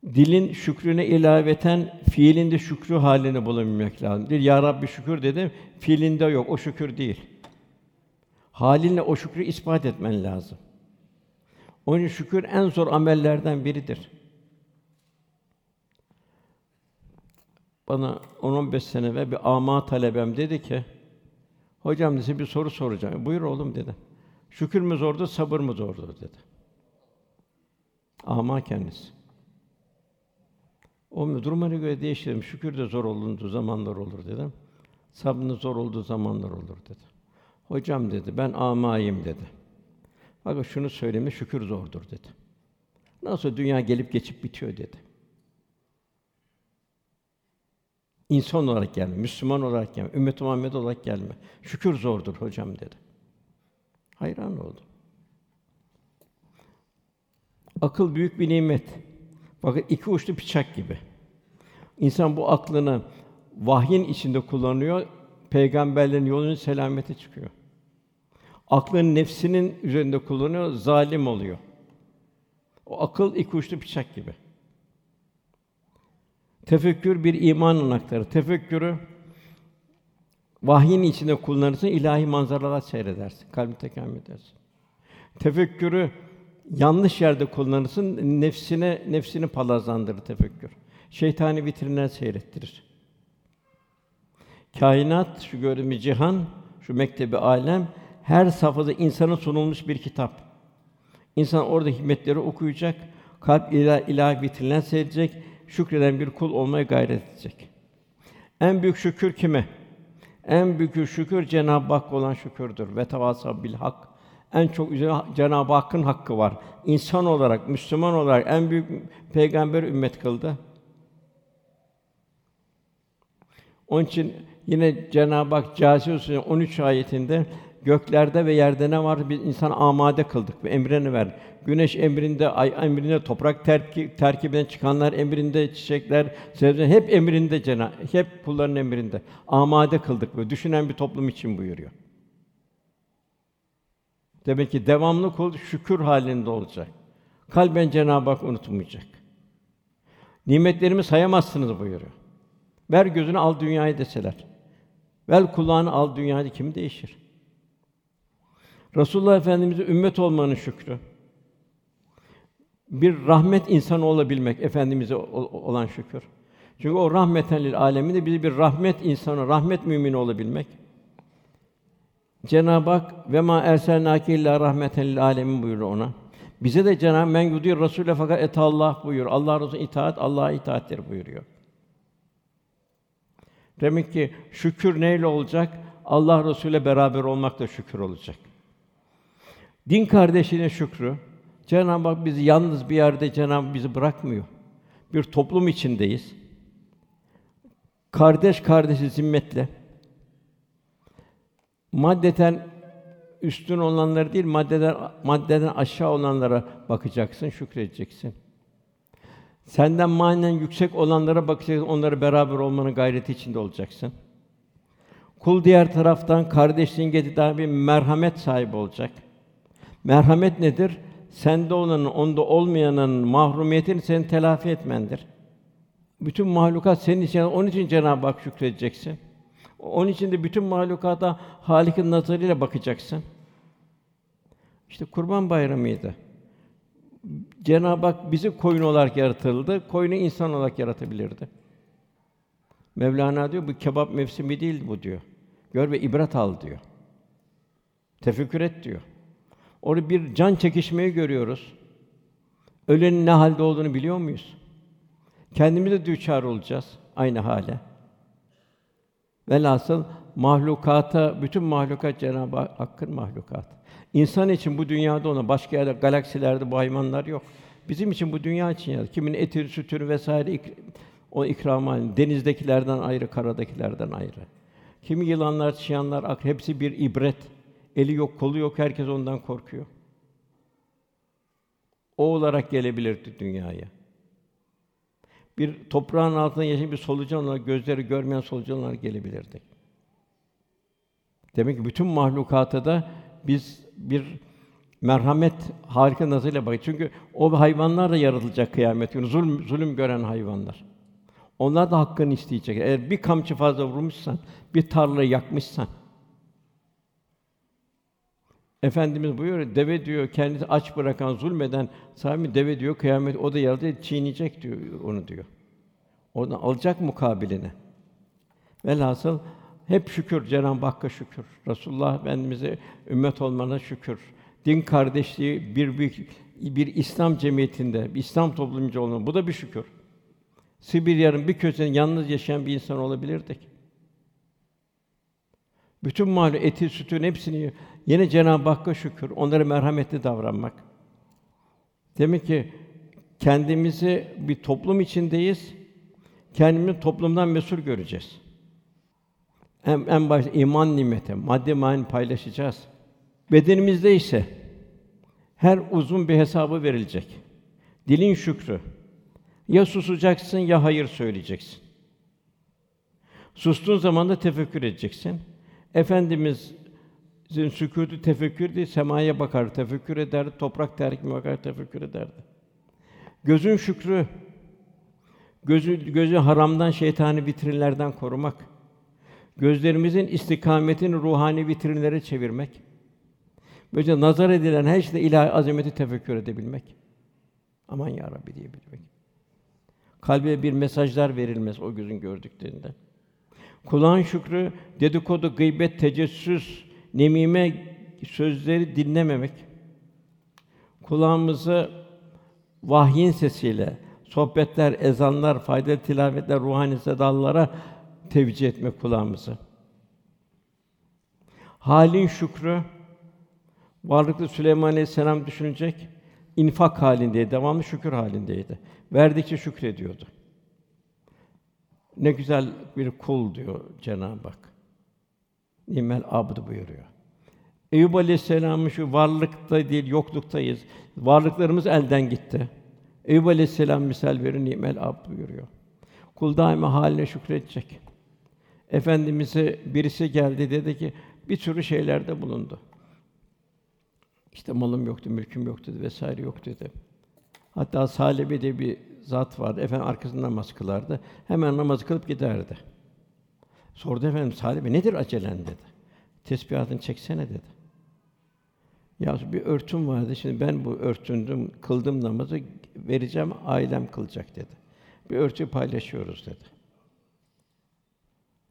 Dilin şükrüne ilaveten fiilinde şükrü halini bulabilmek lazım. Dil ya Rabbi şükür dedim, fiilinde yok. O şükür değil. Halinle o şükrü ispat etmen lazım. Onun şükür en zor amellerden biridir. Bana 10-15 sene ve bir ama talebem dedi ki, hocam size bir soru soracağım. Buyur oğlum dedi. Şükür mü zordur, sabır mı zordur dedi. Ama kendisi. O durumuna göre değiştirelim. Şükür de zor olduğu zamanlar olur dedim. Sabrın zor olduğu zamanlar olur dedi. Hocam dedi, ben amayım dedi. Bak şunu söyleme, şükür zordur dedi. Nasıl dünya gelip geçip bitiyor dedi. İnsan olarak gelme, Müslüman olarak gelme, ümmet Muhammed olarak gelme. Şükür zordur hocam dedi. Hayran oldum. Akıl büyük bir nimet. Bakın iki uçlu bıçak gibi. İnsan bu aklını vahyin içinde kullanıyor, peygamberlerin yolunun selamete çıkıyor. Aklını nefsinin üzerinde kullanıyor, zalim oluyor. O akıl iki uçlu bıçak gibi. Tefekkür bir iman anahtarı. Tefekkürü vahyin içinde kullanırsın, ilahi manzaralar seyredersin, kalbini tekamül edersin. Tefekkürü yanlış yerde kullanırsın, nefsine nefsini palazlandırır tefekkür. Şeytani vitrinler seyrettirir. Kainat, şu gördüğümüz cihan, şu mektebi alem her safhada insana sunulmuş bir kitap. İnsan orada hikmetleri okuyacak, kalp ilah, ilahi vitrinler seyredecek, şükreden bir kul olmaya gayret edecek. En büyük şükür kime? En büyük şükür Cenab-ı Hak olan şükürdür. Ve tevasa bil hak. En çok üzerine Cenab-ı Hakk'ın hakkı var. İnsan olarak, Müslüman olarak en büyük peygamber ümmet kıldı. Onun için yine Cenab-ı Hak Câsiye Suresi 13 ayetinde göklerde ve yerde ne var biz insan amade kıldık ve emrini ver. Güneş emrinde, ay emrinde, toprak terki, terkibinden çıkanlar emrinde, çiçekler, sebze hep emrinde Cenab hep kulların emrinde. Amade kıldık ve düşünen bir toplum için buyuruyor. Demek ki devamlı kul şükür halinde olacak. Kalben Cenab-ı Hak unutmayacak. Nimetlerimi sayamazsınız buyuruyor. Ver gözünü al dünyayı deseler. Ver kulağını al dünyayı kim değişir? Resulullah Efendimiz'e ümmet olmanın şükrü. Bir rahmet insanı olabilmek efendimize olan şükür. Çünkü o rahmeten lil aleminde bizi bir rahmet insanı, rahmet mümini olabilmek. Cenab-ı Hak ve ma erselnâke illa rahmeten lil alemin buyuruyor ona. Bize de Cenab-ı men yudir Rasûle fakat et Allah buyuruyor. Allah Resulü itaat Allah'a itaattir buyuruyor. Demek ki şükür neyle olacak? Allah Resulü'yle beraber olmakla şükür olacak. Din kardeşine şükrü, Cenab-ı Hak bizi yalnız bir yerde Cenab-ı Hak bizi bırakmıyor. Bir toplum içindeyiz. Kardeş kardeşi zimmetle. Maddeten üstün olanları değil, maddeden maddeden aşağı olanlara bakacaksın, şükredeceksin. Senden manen yüksek olanlara bakacaksın, onları beraber olmanın gayreti içinde olacaksın. Kul diğer taraftan kardeşliğin getirdiği bir merhamet sahibi olacak. Merhamet nedir? Sende olanın, onda olmayanın mahrumiyetini senin telafi etmendir. Bütün mahlukat senin için, onun için Cenab-ı Hak şükredeceksin. Onun için de bütün mahlukata Halik'in nazarıyla bakacaksın. İşte Kurban Bayramı'ydı. Cenab-ı Hak bizi koyun olarak yaratıldı, koyunu insan olarak yaratabilirdi. Mevlana diyor, bu kebap mevsimi değil bu diyor. Gör ve ibret al diyor. Tefekkür et diyor. Orada bir can çekişmeyi görüyoruz. Ölenin ne halde olduğunu biliyor muyuz? Kendimiz de düçar olacağız aynı hale. Velhasıl mahlukata, bütün mahlukat Cenab-ı Hakk'ın mahlukat. İnsan için bu dünyada ona başka yerde galaksilerde bu hayvanlar yok. Bizim için bu dünya için ya. Kimin eti, sütünü vesaire ik- o ikram. Denizdekilerden ayrı, karadakilerden ayrı. Kimi yılanlar, çıyanlar, ak hepsi bir ibret. Eli yok, kolu yok, herkes ondan korkuyor. O olarak gelebilirdi dünyaya. Bir toprağın altında yaşayan bir solucan olarak, gözleri görmeyen solucan olarak gelebilirdi. Demek ki bütün mahlukata da biz bir merhamet harika nazarıyla bakıyoruz. Çünkü o hayvanlar da yaratılacak kıyamet günü. Zulüm, zulüm gören hayvanlar. Onlar da hakkını isteyecek. Eğer bir kamçı fazla vurmuşsan, bir tarlayı yakmışsan, Efendimiz buyuruyor, deve diyor kendisi aç bırakan, zulmeden sahibi deve diyor kıyamet o da yaradı çiğneyecek diyor onu diyor. Oradan alacak mukabiline. Velhasıl hep şükür Cenab-ı Hakk'a şükür. Resulullah Efendimize ümmet olmana şükür. Din kardeşliği bir bir, bir İslam cemiyetinde, bir İslam toplumcu olma bu da bir şükür. Sibirya'nın bir köşesinde yalnız yaşayan bir insan olabilirdik. Bütün mahluk eti, sütün hepsini yine Cenab-ı Hakk'a şükür. Onlara merhametli davranmak. Demek ki kendimizi bir toplum içindeyiz. Kendimizi toplumdan mesul göreceğiz. En, en başta iman nimeti, madde manen paylaşacağız. Bedenimizde ise her uzun bir hesabı verilecek. Dilin şükrü. Ya susacaksın ya hayır söyleyeceksin. Sustuğun zaman da tefekkür edeceksin. Efendimizin sükûtu tefekkür semaya bakar, tefekkür ederdi, toprak terkime bakar, tefekkür ederdi. Gözün şükrü, gözü gözü haramdan, şeytani vitrinlerden korumak. Gözlerimizin istikametini ruhani vitrinlere çevirmek. Böylece nazar edilen her şeyde ilahi azameti tefekkür edebilmek. Aman ya Rabbi diyebilmek. Kalbe bir mesajlar verilmez o gözün gördüklerinden. Kulağın şükrü, dedikodu, gıybet, tecessüs, nemime sözleri dinlememek. Kulağımızı vahyin sesiyle, sohbetler, ezanlar, faydalı tilavetler, ruhani sedalara tevcih etmek kulağımızı. Halin şükrü, varlıklı Süleyman Aleyhisselam düşünecek, infak halindeydi, devamlı şükür halindeydi. Verdikçe şükrediyordu. Ne güzel bir kul diyor Cenab-ı Hak. Nimel abd buyuruyor. Eyüp Aleyhisselam'ın şu varlıkta değil yokluktayız. Varlıklarımız elden gitti. Eyüp Aleyhisselam misal verir nimel abd buyuruyor. Kul daima haline şükredecek. Efendimize birisi geldi dedi ki bir sürü şeylerde bulundu. İşte malım yoktu, mülküm yoktu vesaire yok dedi. Hatta Salibe diye bir zat vardı. Efendim arkasından namaz kılardı. Hemen namaz kılıp giderdi. Sordu efendim Salibe nedir acelen dedi. Tesbihatını çeksene dedi. Ya bir örtüm vardı. Şimdi ben bu örtündüm, kıldım namazı vereceğim, ailem kılacak dedi. Bir örtü paylaşıyoruz dedi.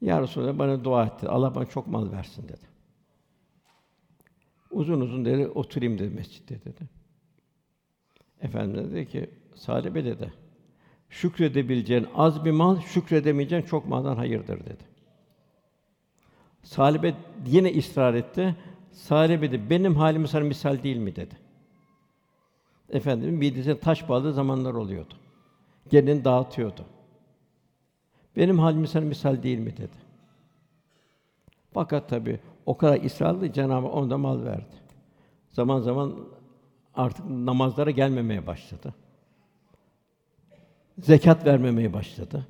Ya Resulallah bana dua etti. Allah bana çok mal versin dedi. Uzun uzun dedi, oturayım dedi mescitte dedi. Efendimiz dedi ki, Salibe dedi, şükredebileceğin az bir mal, şükredemeyeceğin çok maldan hayırdır dedi. Salibe yine ısrar etti. Salibe de benim halim sana misal değil mi dedi. Efendim midesine taş bağladığı zamanlar oluyordu. Gelin dağıtıyordu. Benim halim sana misal değil mi dedi. Fakat tabi o kadar ısrarlı Cenab-ı Hak ona mal verdi. Zaman zaman artık namazlara gelmemeye başladı. Zekat vermemeye başladı.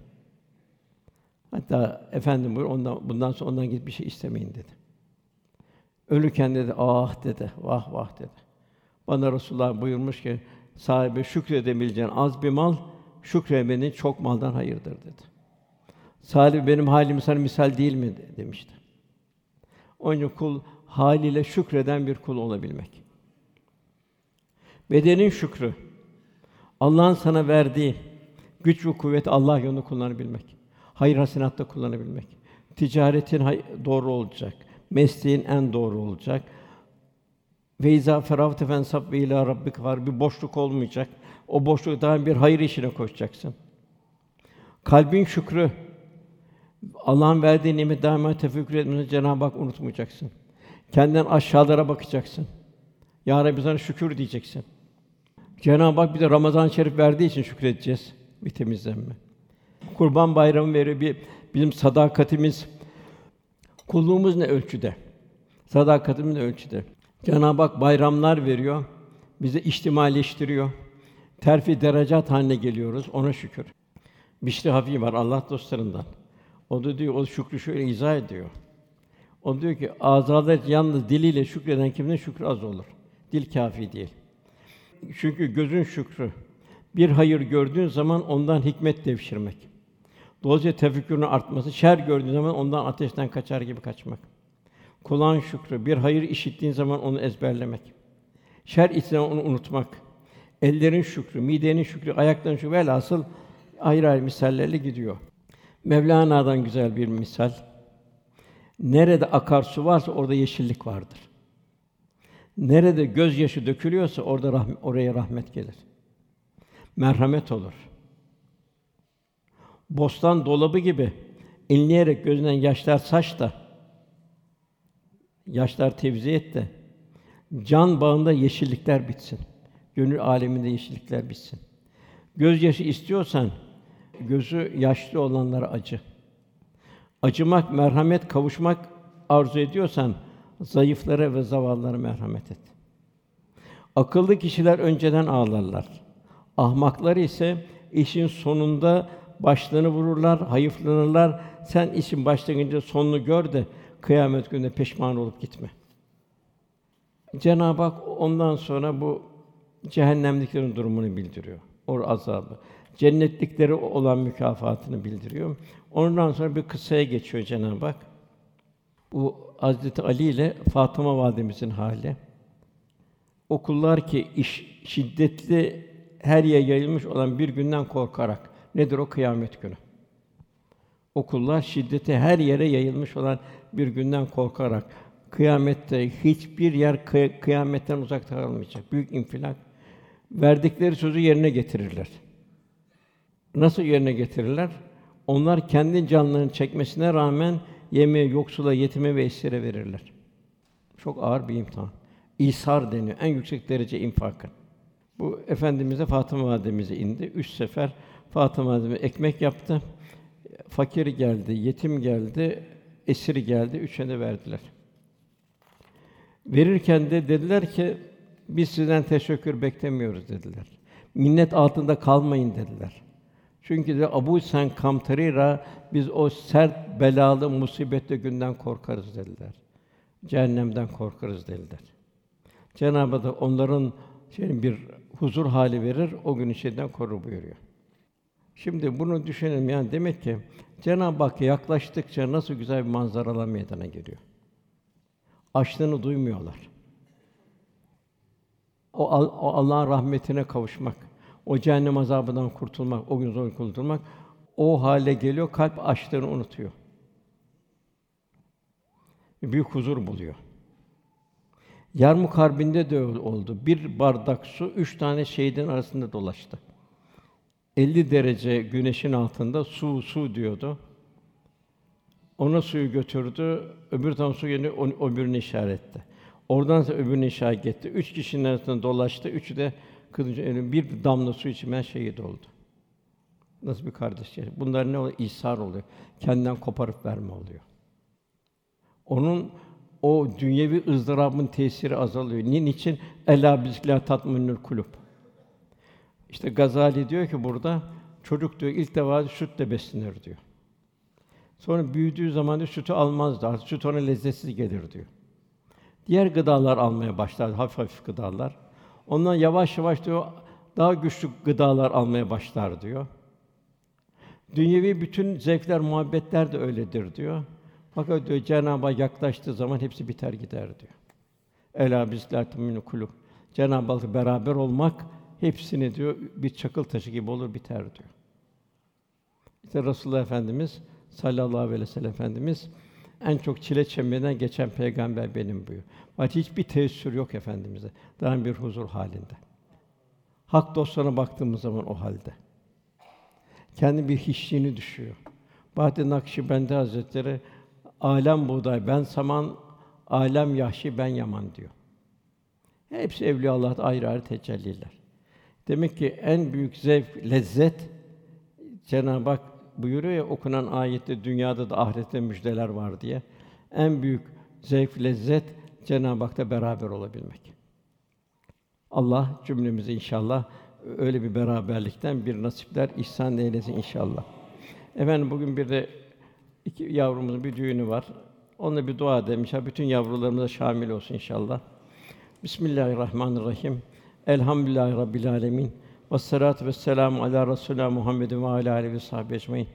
Hatta efendim buyur ondan bundan sonra ondan gidip bir şey istemeyin dedi. Ölürken dedi ah dedi vah vah dedi. Bana Resulullah buyurmuş ki sahibi şükredebileceğin az bir mal şükremenin çok maldan hayırdır dedi. Salih benim halim sana misal değil mi demişti. Onun kul haliyle şükreden bir kul olabilmek. Bedenin şükrü, Allah'ın sana verdiği güç ve kuvvet Allah yolunda kullanabilmek. Hayır hasinatta kullanabilmek. Ticaretin doğru olacak. Mesleğin en doğru olacak. Ve izâ feravte fensab ve ilâ rabbik var. Bir boşluk olmayacak. O boşlukta bir hayır işine koşacaksın. Kalbin şükrü, Allah'ın verdiği nimet daima tefekkür etmeni Cenab-ı Hak unutmayacaksın. Kendinden aşağılara bakacaksın. Ya Rabbi sana şükür diyeceksin. Cenab-ı Hak bir de Ramazan-ı Şerif verdiği için şükredeceğiz. Bir temizlenme. Kurban Bayramı veriyor bizim sadakatimiz kulluğumuz ne ölçüde? Sadakatimiz ne ölçüde? Cenab-ı Hak bayramlar veriyor. Bizi içtimaileştiriyor. Terfi derecat haline geliyoruz. Ona şükür. Bişri Hafi var Allah dostlarından. O da diyor, o şükrü şöyle izah ediyor. O diyor ki, azalar yalnız diliyle şükreden kimden şükrü az olur. Dil kafi değil. Çünkü gözün şükrü. Bir hayır gördüğün zaman ondan hikmet devşirmek. Dolayısıyla tefekkürün artması, şer gördüğün zaman ondan ateşten kaçar gibi kaçmak. Kulağın şükrü, bir hayır işittiğin zaman onu ezberlemek. Şer içten onu unutmak. Ellerin şükrü, midenin şükrü, ayakların şükrü velhasıl ayrı ayrı misallerle gidiyor. Mevlana'dan güzel bir misal. Nerede akarsu varsa orada yeşillik vardır. Nerede gözyaşı dökülüyorsa orada rahmet, oraya rahmet gelir. Merhamet olur. Bostan dolabı gibi inleyerek gözünden yaşlar saç da yaşlar tevzi et de can bağında yeşillikler bitsin. Gönül aleminde yeşillikler bitsin. Gözyaşı istiyorsan gözü yaşlı olanlara acı. Acımak, merhamet, kavuşmak arzu ediyorsan zayıflara ve zavallılara merhamet et. Akıllı kişiler önceden ağlarlar. Ahmaklar ise işin sonunda başlarını vururlar, hayıflanırlar. Sen işin başlangıcında sonunu gör de kıyamet gününde pişman olup gitme. Cenab-ı Hak ondan sonra bu cehennemliklerin durumunu bildiriyor. O azabı cennetlikleri olan mükafatını bildiriyor. Ondan sonra bir kıssaya geçiyor Cenab-ı Hak. Bu Hazreti Ali ile Fatıma validemizin hali. Okullar ki iş şiddetli her yere yayılmış olan bir günden korkarak nedir o kıyamet günü? Okullar şiddeti her yere yayılmış olan bir günden korkarak kıyamette hiçbir yer kıyametten uzak kalmayacak. Büyük infilak. Verdikleri sözü yerine getirirler. Nasıl yerine getirirler? Onlar kendi canlarını çekmesine rağmen yemeğe, yoksula, yetime ve esire verirler. Çok ağır bir imtihan. İsar deniyor. En yüksek derece infakın. Bu efendimize Fatıma validemize indi. Üç sefer Fatıma validemiz ekmek yaptı. Fakir geldi, yetim geldi, esir geldi. Üçüne verdiler. Verirken de dediler ki biz sizden teşekkür beklemiyoruz dediler. Minnet altında kalmayın dediler. Çünkü de Abu Sen Kamtarira biz o sert belalı musibetli günden korkarız dediler. Cehennemden korkarız dediler. Cenab-ı Hak onların şey bir huzur hali verir, o gün şeyden korur buyuruyor. Şimdi bunu düşünelim yani demek ki Cenab-ı Hak yaklaştıkça nasıl güzel bir manzaralar meydana geliyor. Açlığını duymuyorlar. O, o Allah'ın rahmetine kavuşmak, o cehennem azabından kurtulmak, o gün zor kurtulmak o hale geliyor, kalp açlığını unutuyor. Büyük huzur buluyor. Yarmuk Harbi'nde de oldu. Bir bardak su üç tane şehidin arasında dolaştı. 50 derece güneşin altında su su diyordu. Ona suyu götürdü, öbür tam su yeni öbürünü işaretti. Oradan sonra öbürünü işaret etti. Üç kişinin arasında dolaştı. Üçü de kılıcı bir damla su içmeyen şehit oldu. Nasıl bir kardeş? Bunlar ne oluyor? İshar oluyor. Kendinden koparıp verme oluyor. Onun o dünyevi ızdırabın tesiri azalıyor. Niçin? Ela bizkâ tatminül kulub. İşte Gazali diyor ki burada çocuk diyor ilk defa sütle beslenir diyor. Sonra büyüdüğü zaman da sütü almazdı. Artık süt ona lezzetsiz gelir diyor. Diğer gıdalar almaya başlar, hafif hafif gıdalar. Ondan yavaş yavaş diyor daha güçlü gıdalar almaya başlar diyor. Dünyevi bütün zevkler, muhabbetler de öyledir diyor. Fakat diyor Cenab-ı Hak yaklaştığı zaman hepsi biter gider diyor. Ela bizlatum kulub. Cenab-ı Hak beraber olmak hepsini diyor bir çakıl taşı gibi olur biter diyor. İşte Resulullah Efendimiz sallallahu aleyhi ve sellem Efendimiz en çok çile çemberinden geçen peygamber benim buyuruyor. Fakat hiçbir teessür yok efendimize. Daha bir huzur halinde. Hak dostlarına baktığımız zaman o halde. Kendi bir hiçliğini düşüyor. Bahattin Nakşibendi Hazretleri alem buğday ben saman, alem yahşi ben yaman diyor. Hepsi evliya Allah'ta ayrı ayrı tecelliler. Demek ki en büyük zevk, lezzet Cenab-ı Hak buyuruyor ya okunan ayette dünyada da ahirette müjdeler var diye. En büyük zevk, lezzet Cenab-ı Hak'ta beraber olabilmek. Allah cümlemizi inşallah öyle bir beraberlikten bir nasipler ihsan eylesin inşallah. Efendim bugün bir de iki yavrumuzun bir düğünü var. Onunla bir dua edelim. İnşallah bütün yavrularımıza şamil olsun inşallah. Bismillahirrahmanirrahim. Elhamdülillahi Rabbil alemin. Ve salatu ve selamu ala Resulina Muhammedin ve ala alihi ve sahbihi ecmaîn.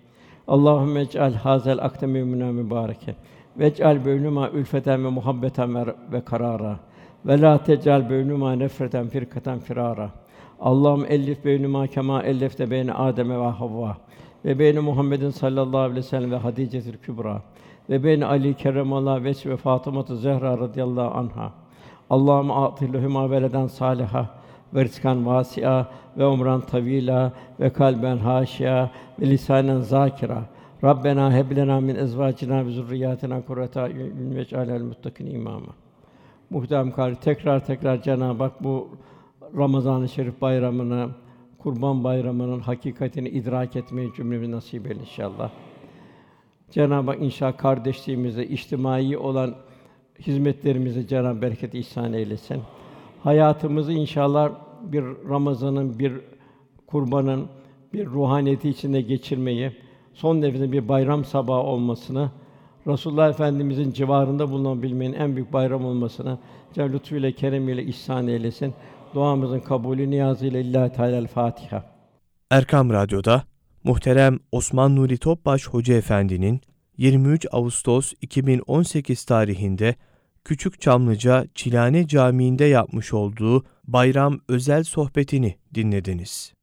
Allahümme ec'al hazel akde mümina mübareke. Ve ec'al beynuma ülfeten ve muhabbeten ve, ve karara. Ve la tec'al beynuma nefreten firkaten firara. Allah'ım ellif beynuma kema ellefte beyne Adem ve Havva ve beyne Muhammedin sallallahu aleyhi ve sellem ve Hadice'til Kübra ve beyne Ali kerremallahu veç ve Fatıma Zehra radıyallahu anha. Allah'ım atillehuma veleden saliha ve rizkan vasi'a ve umran tavila ve kalben haşia ve lisanen zakira. Rabbena heb lena min ezvacina ve zurriyatina kurrata a'yun vec'alel muttakin imama. Muhterem kari tekrar tekrar Cenab-ı Hak bu Ramazan-ı Şerif bayramını, Kurban Bayramı'nın hakikatini idrak etmeyi cümlemize nasip eyle inşallah. Cenab-ı Hak inşallah kardeşliğimize, içtimai olan hizmetlerimize Cenab-ı bereket ihsan eylesin. Hayatımızı inşallah bir Ramazan'ın, bir kurbanın, bir ruhaniyeti içinde geçirmeyi, son nefesinde bir bayram sabahı olmasını, Resulullah Efendimizin civarında bulunabilmenin en büyük bayram olmasını Cenab-ı lütfuyla, keremiyle ihsan eylesin. Duamızın kabulü niyazıyla İllahi Teala Fatiha. Erkam Radyo'da muhterem Osman Nuri Topbaş Hoca Efendi'nin 23 Ağustos 2018 tarihinde Küçük Çamlıca Çilane Camii'nde yapmış olduğu bayram özel sohbetini dinlediniz.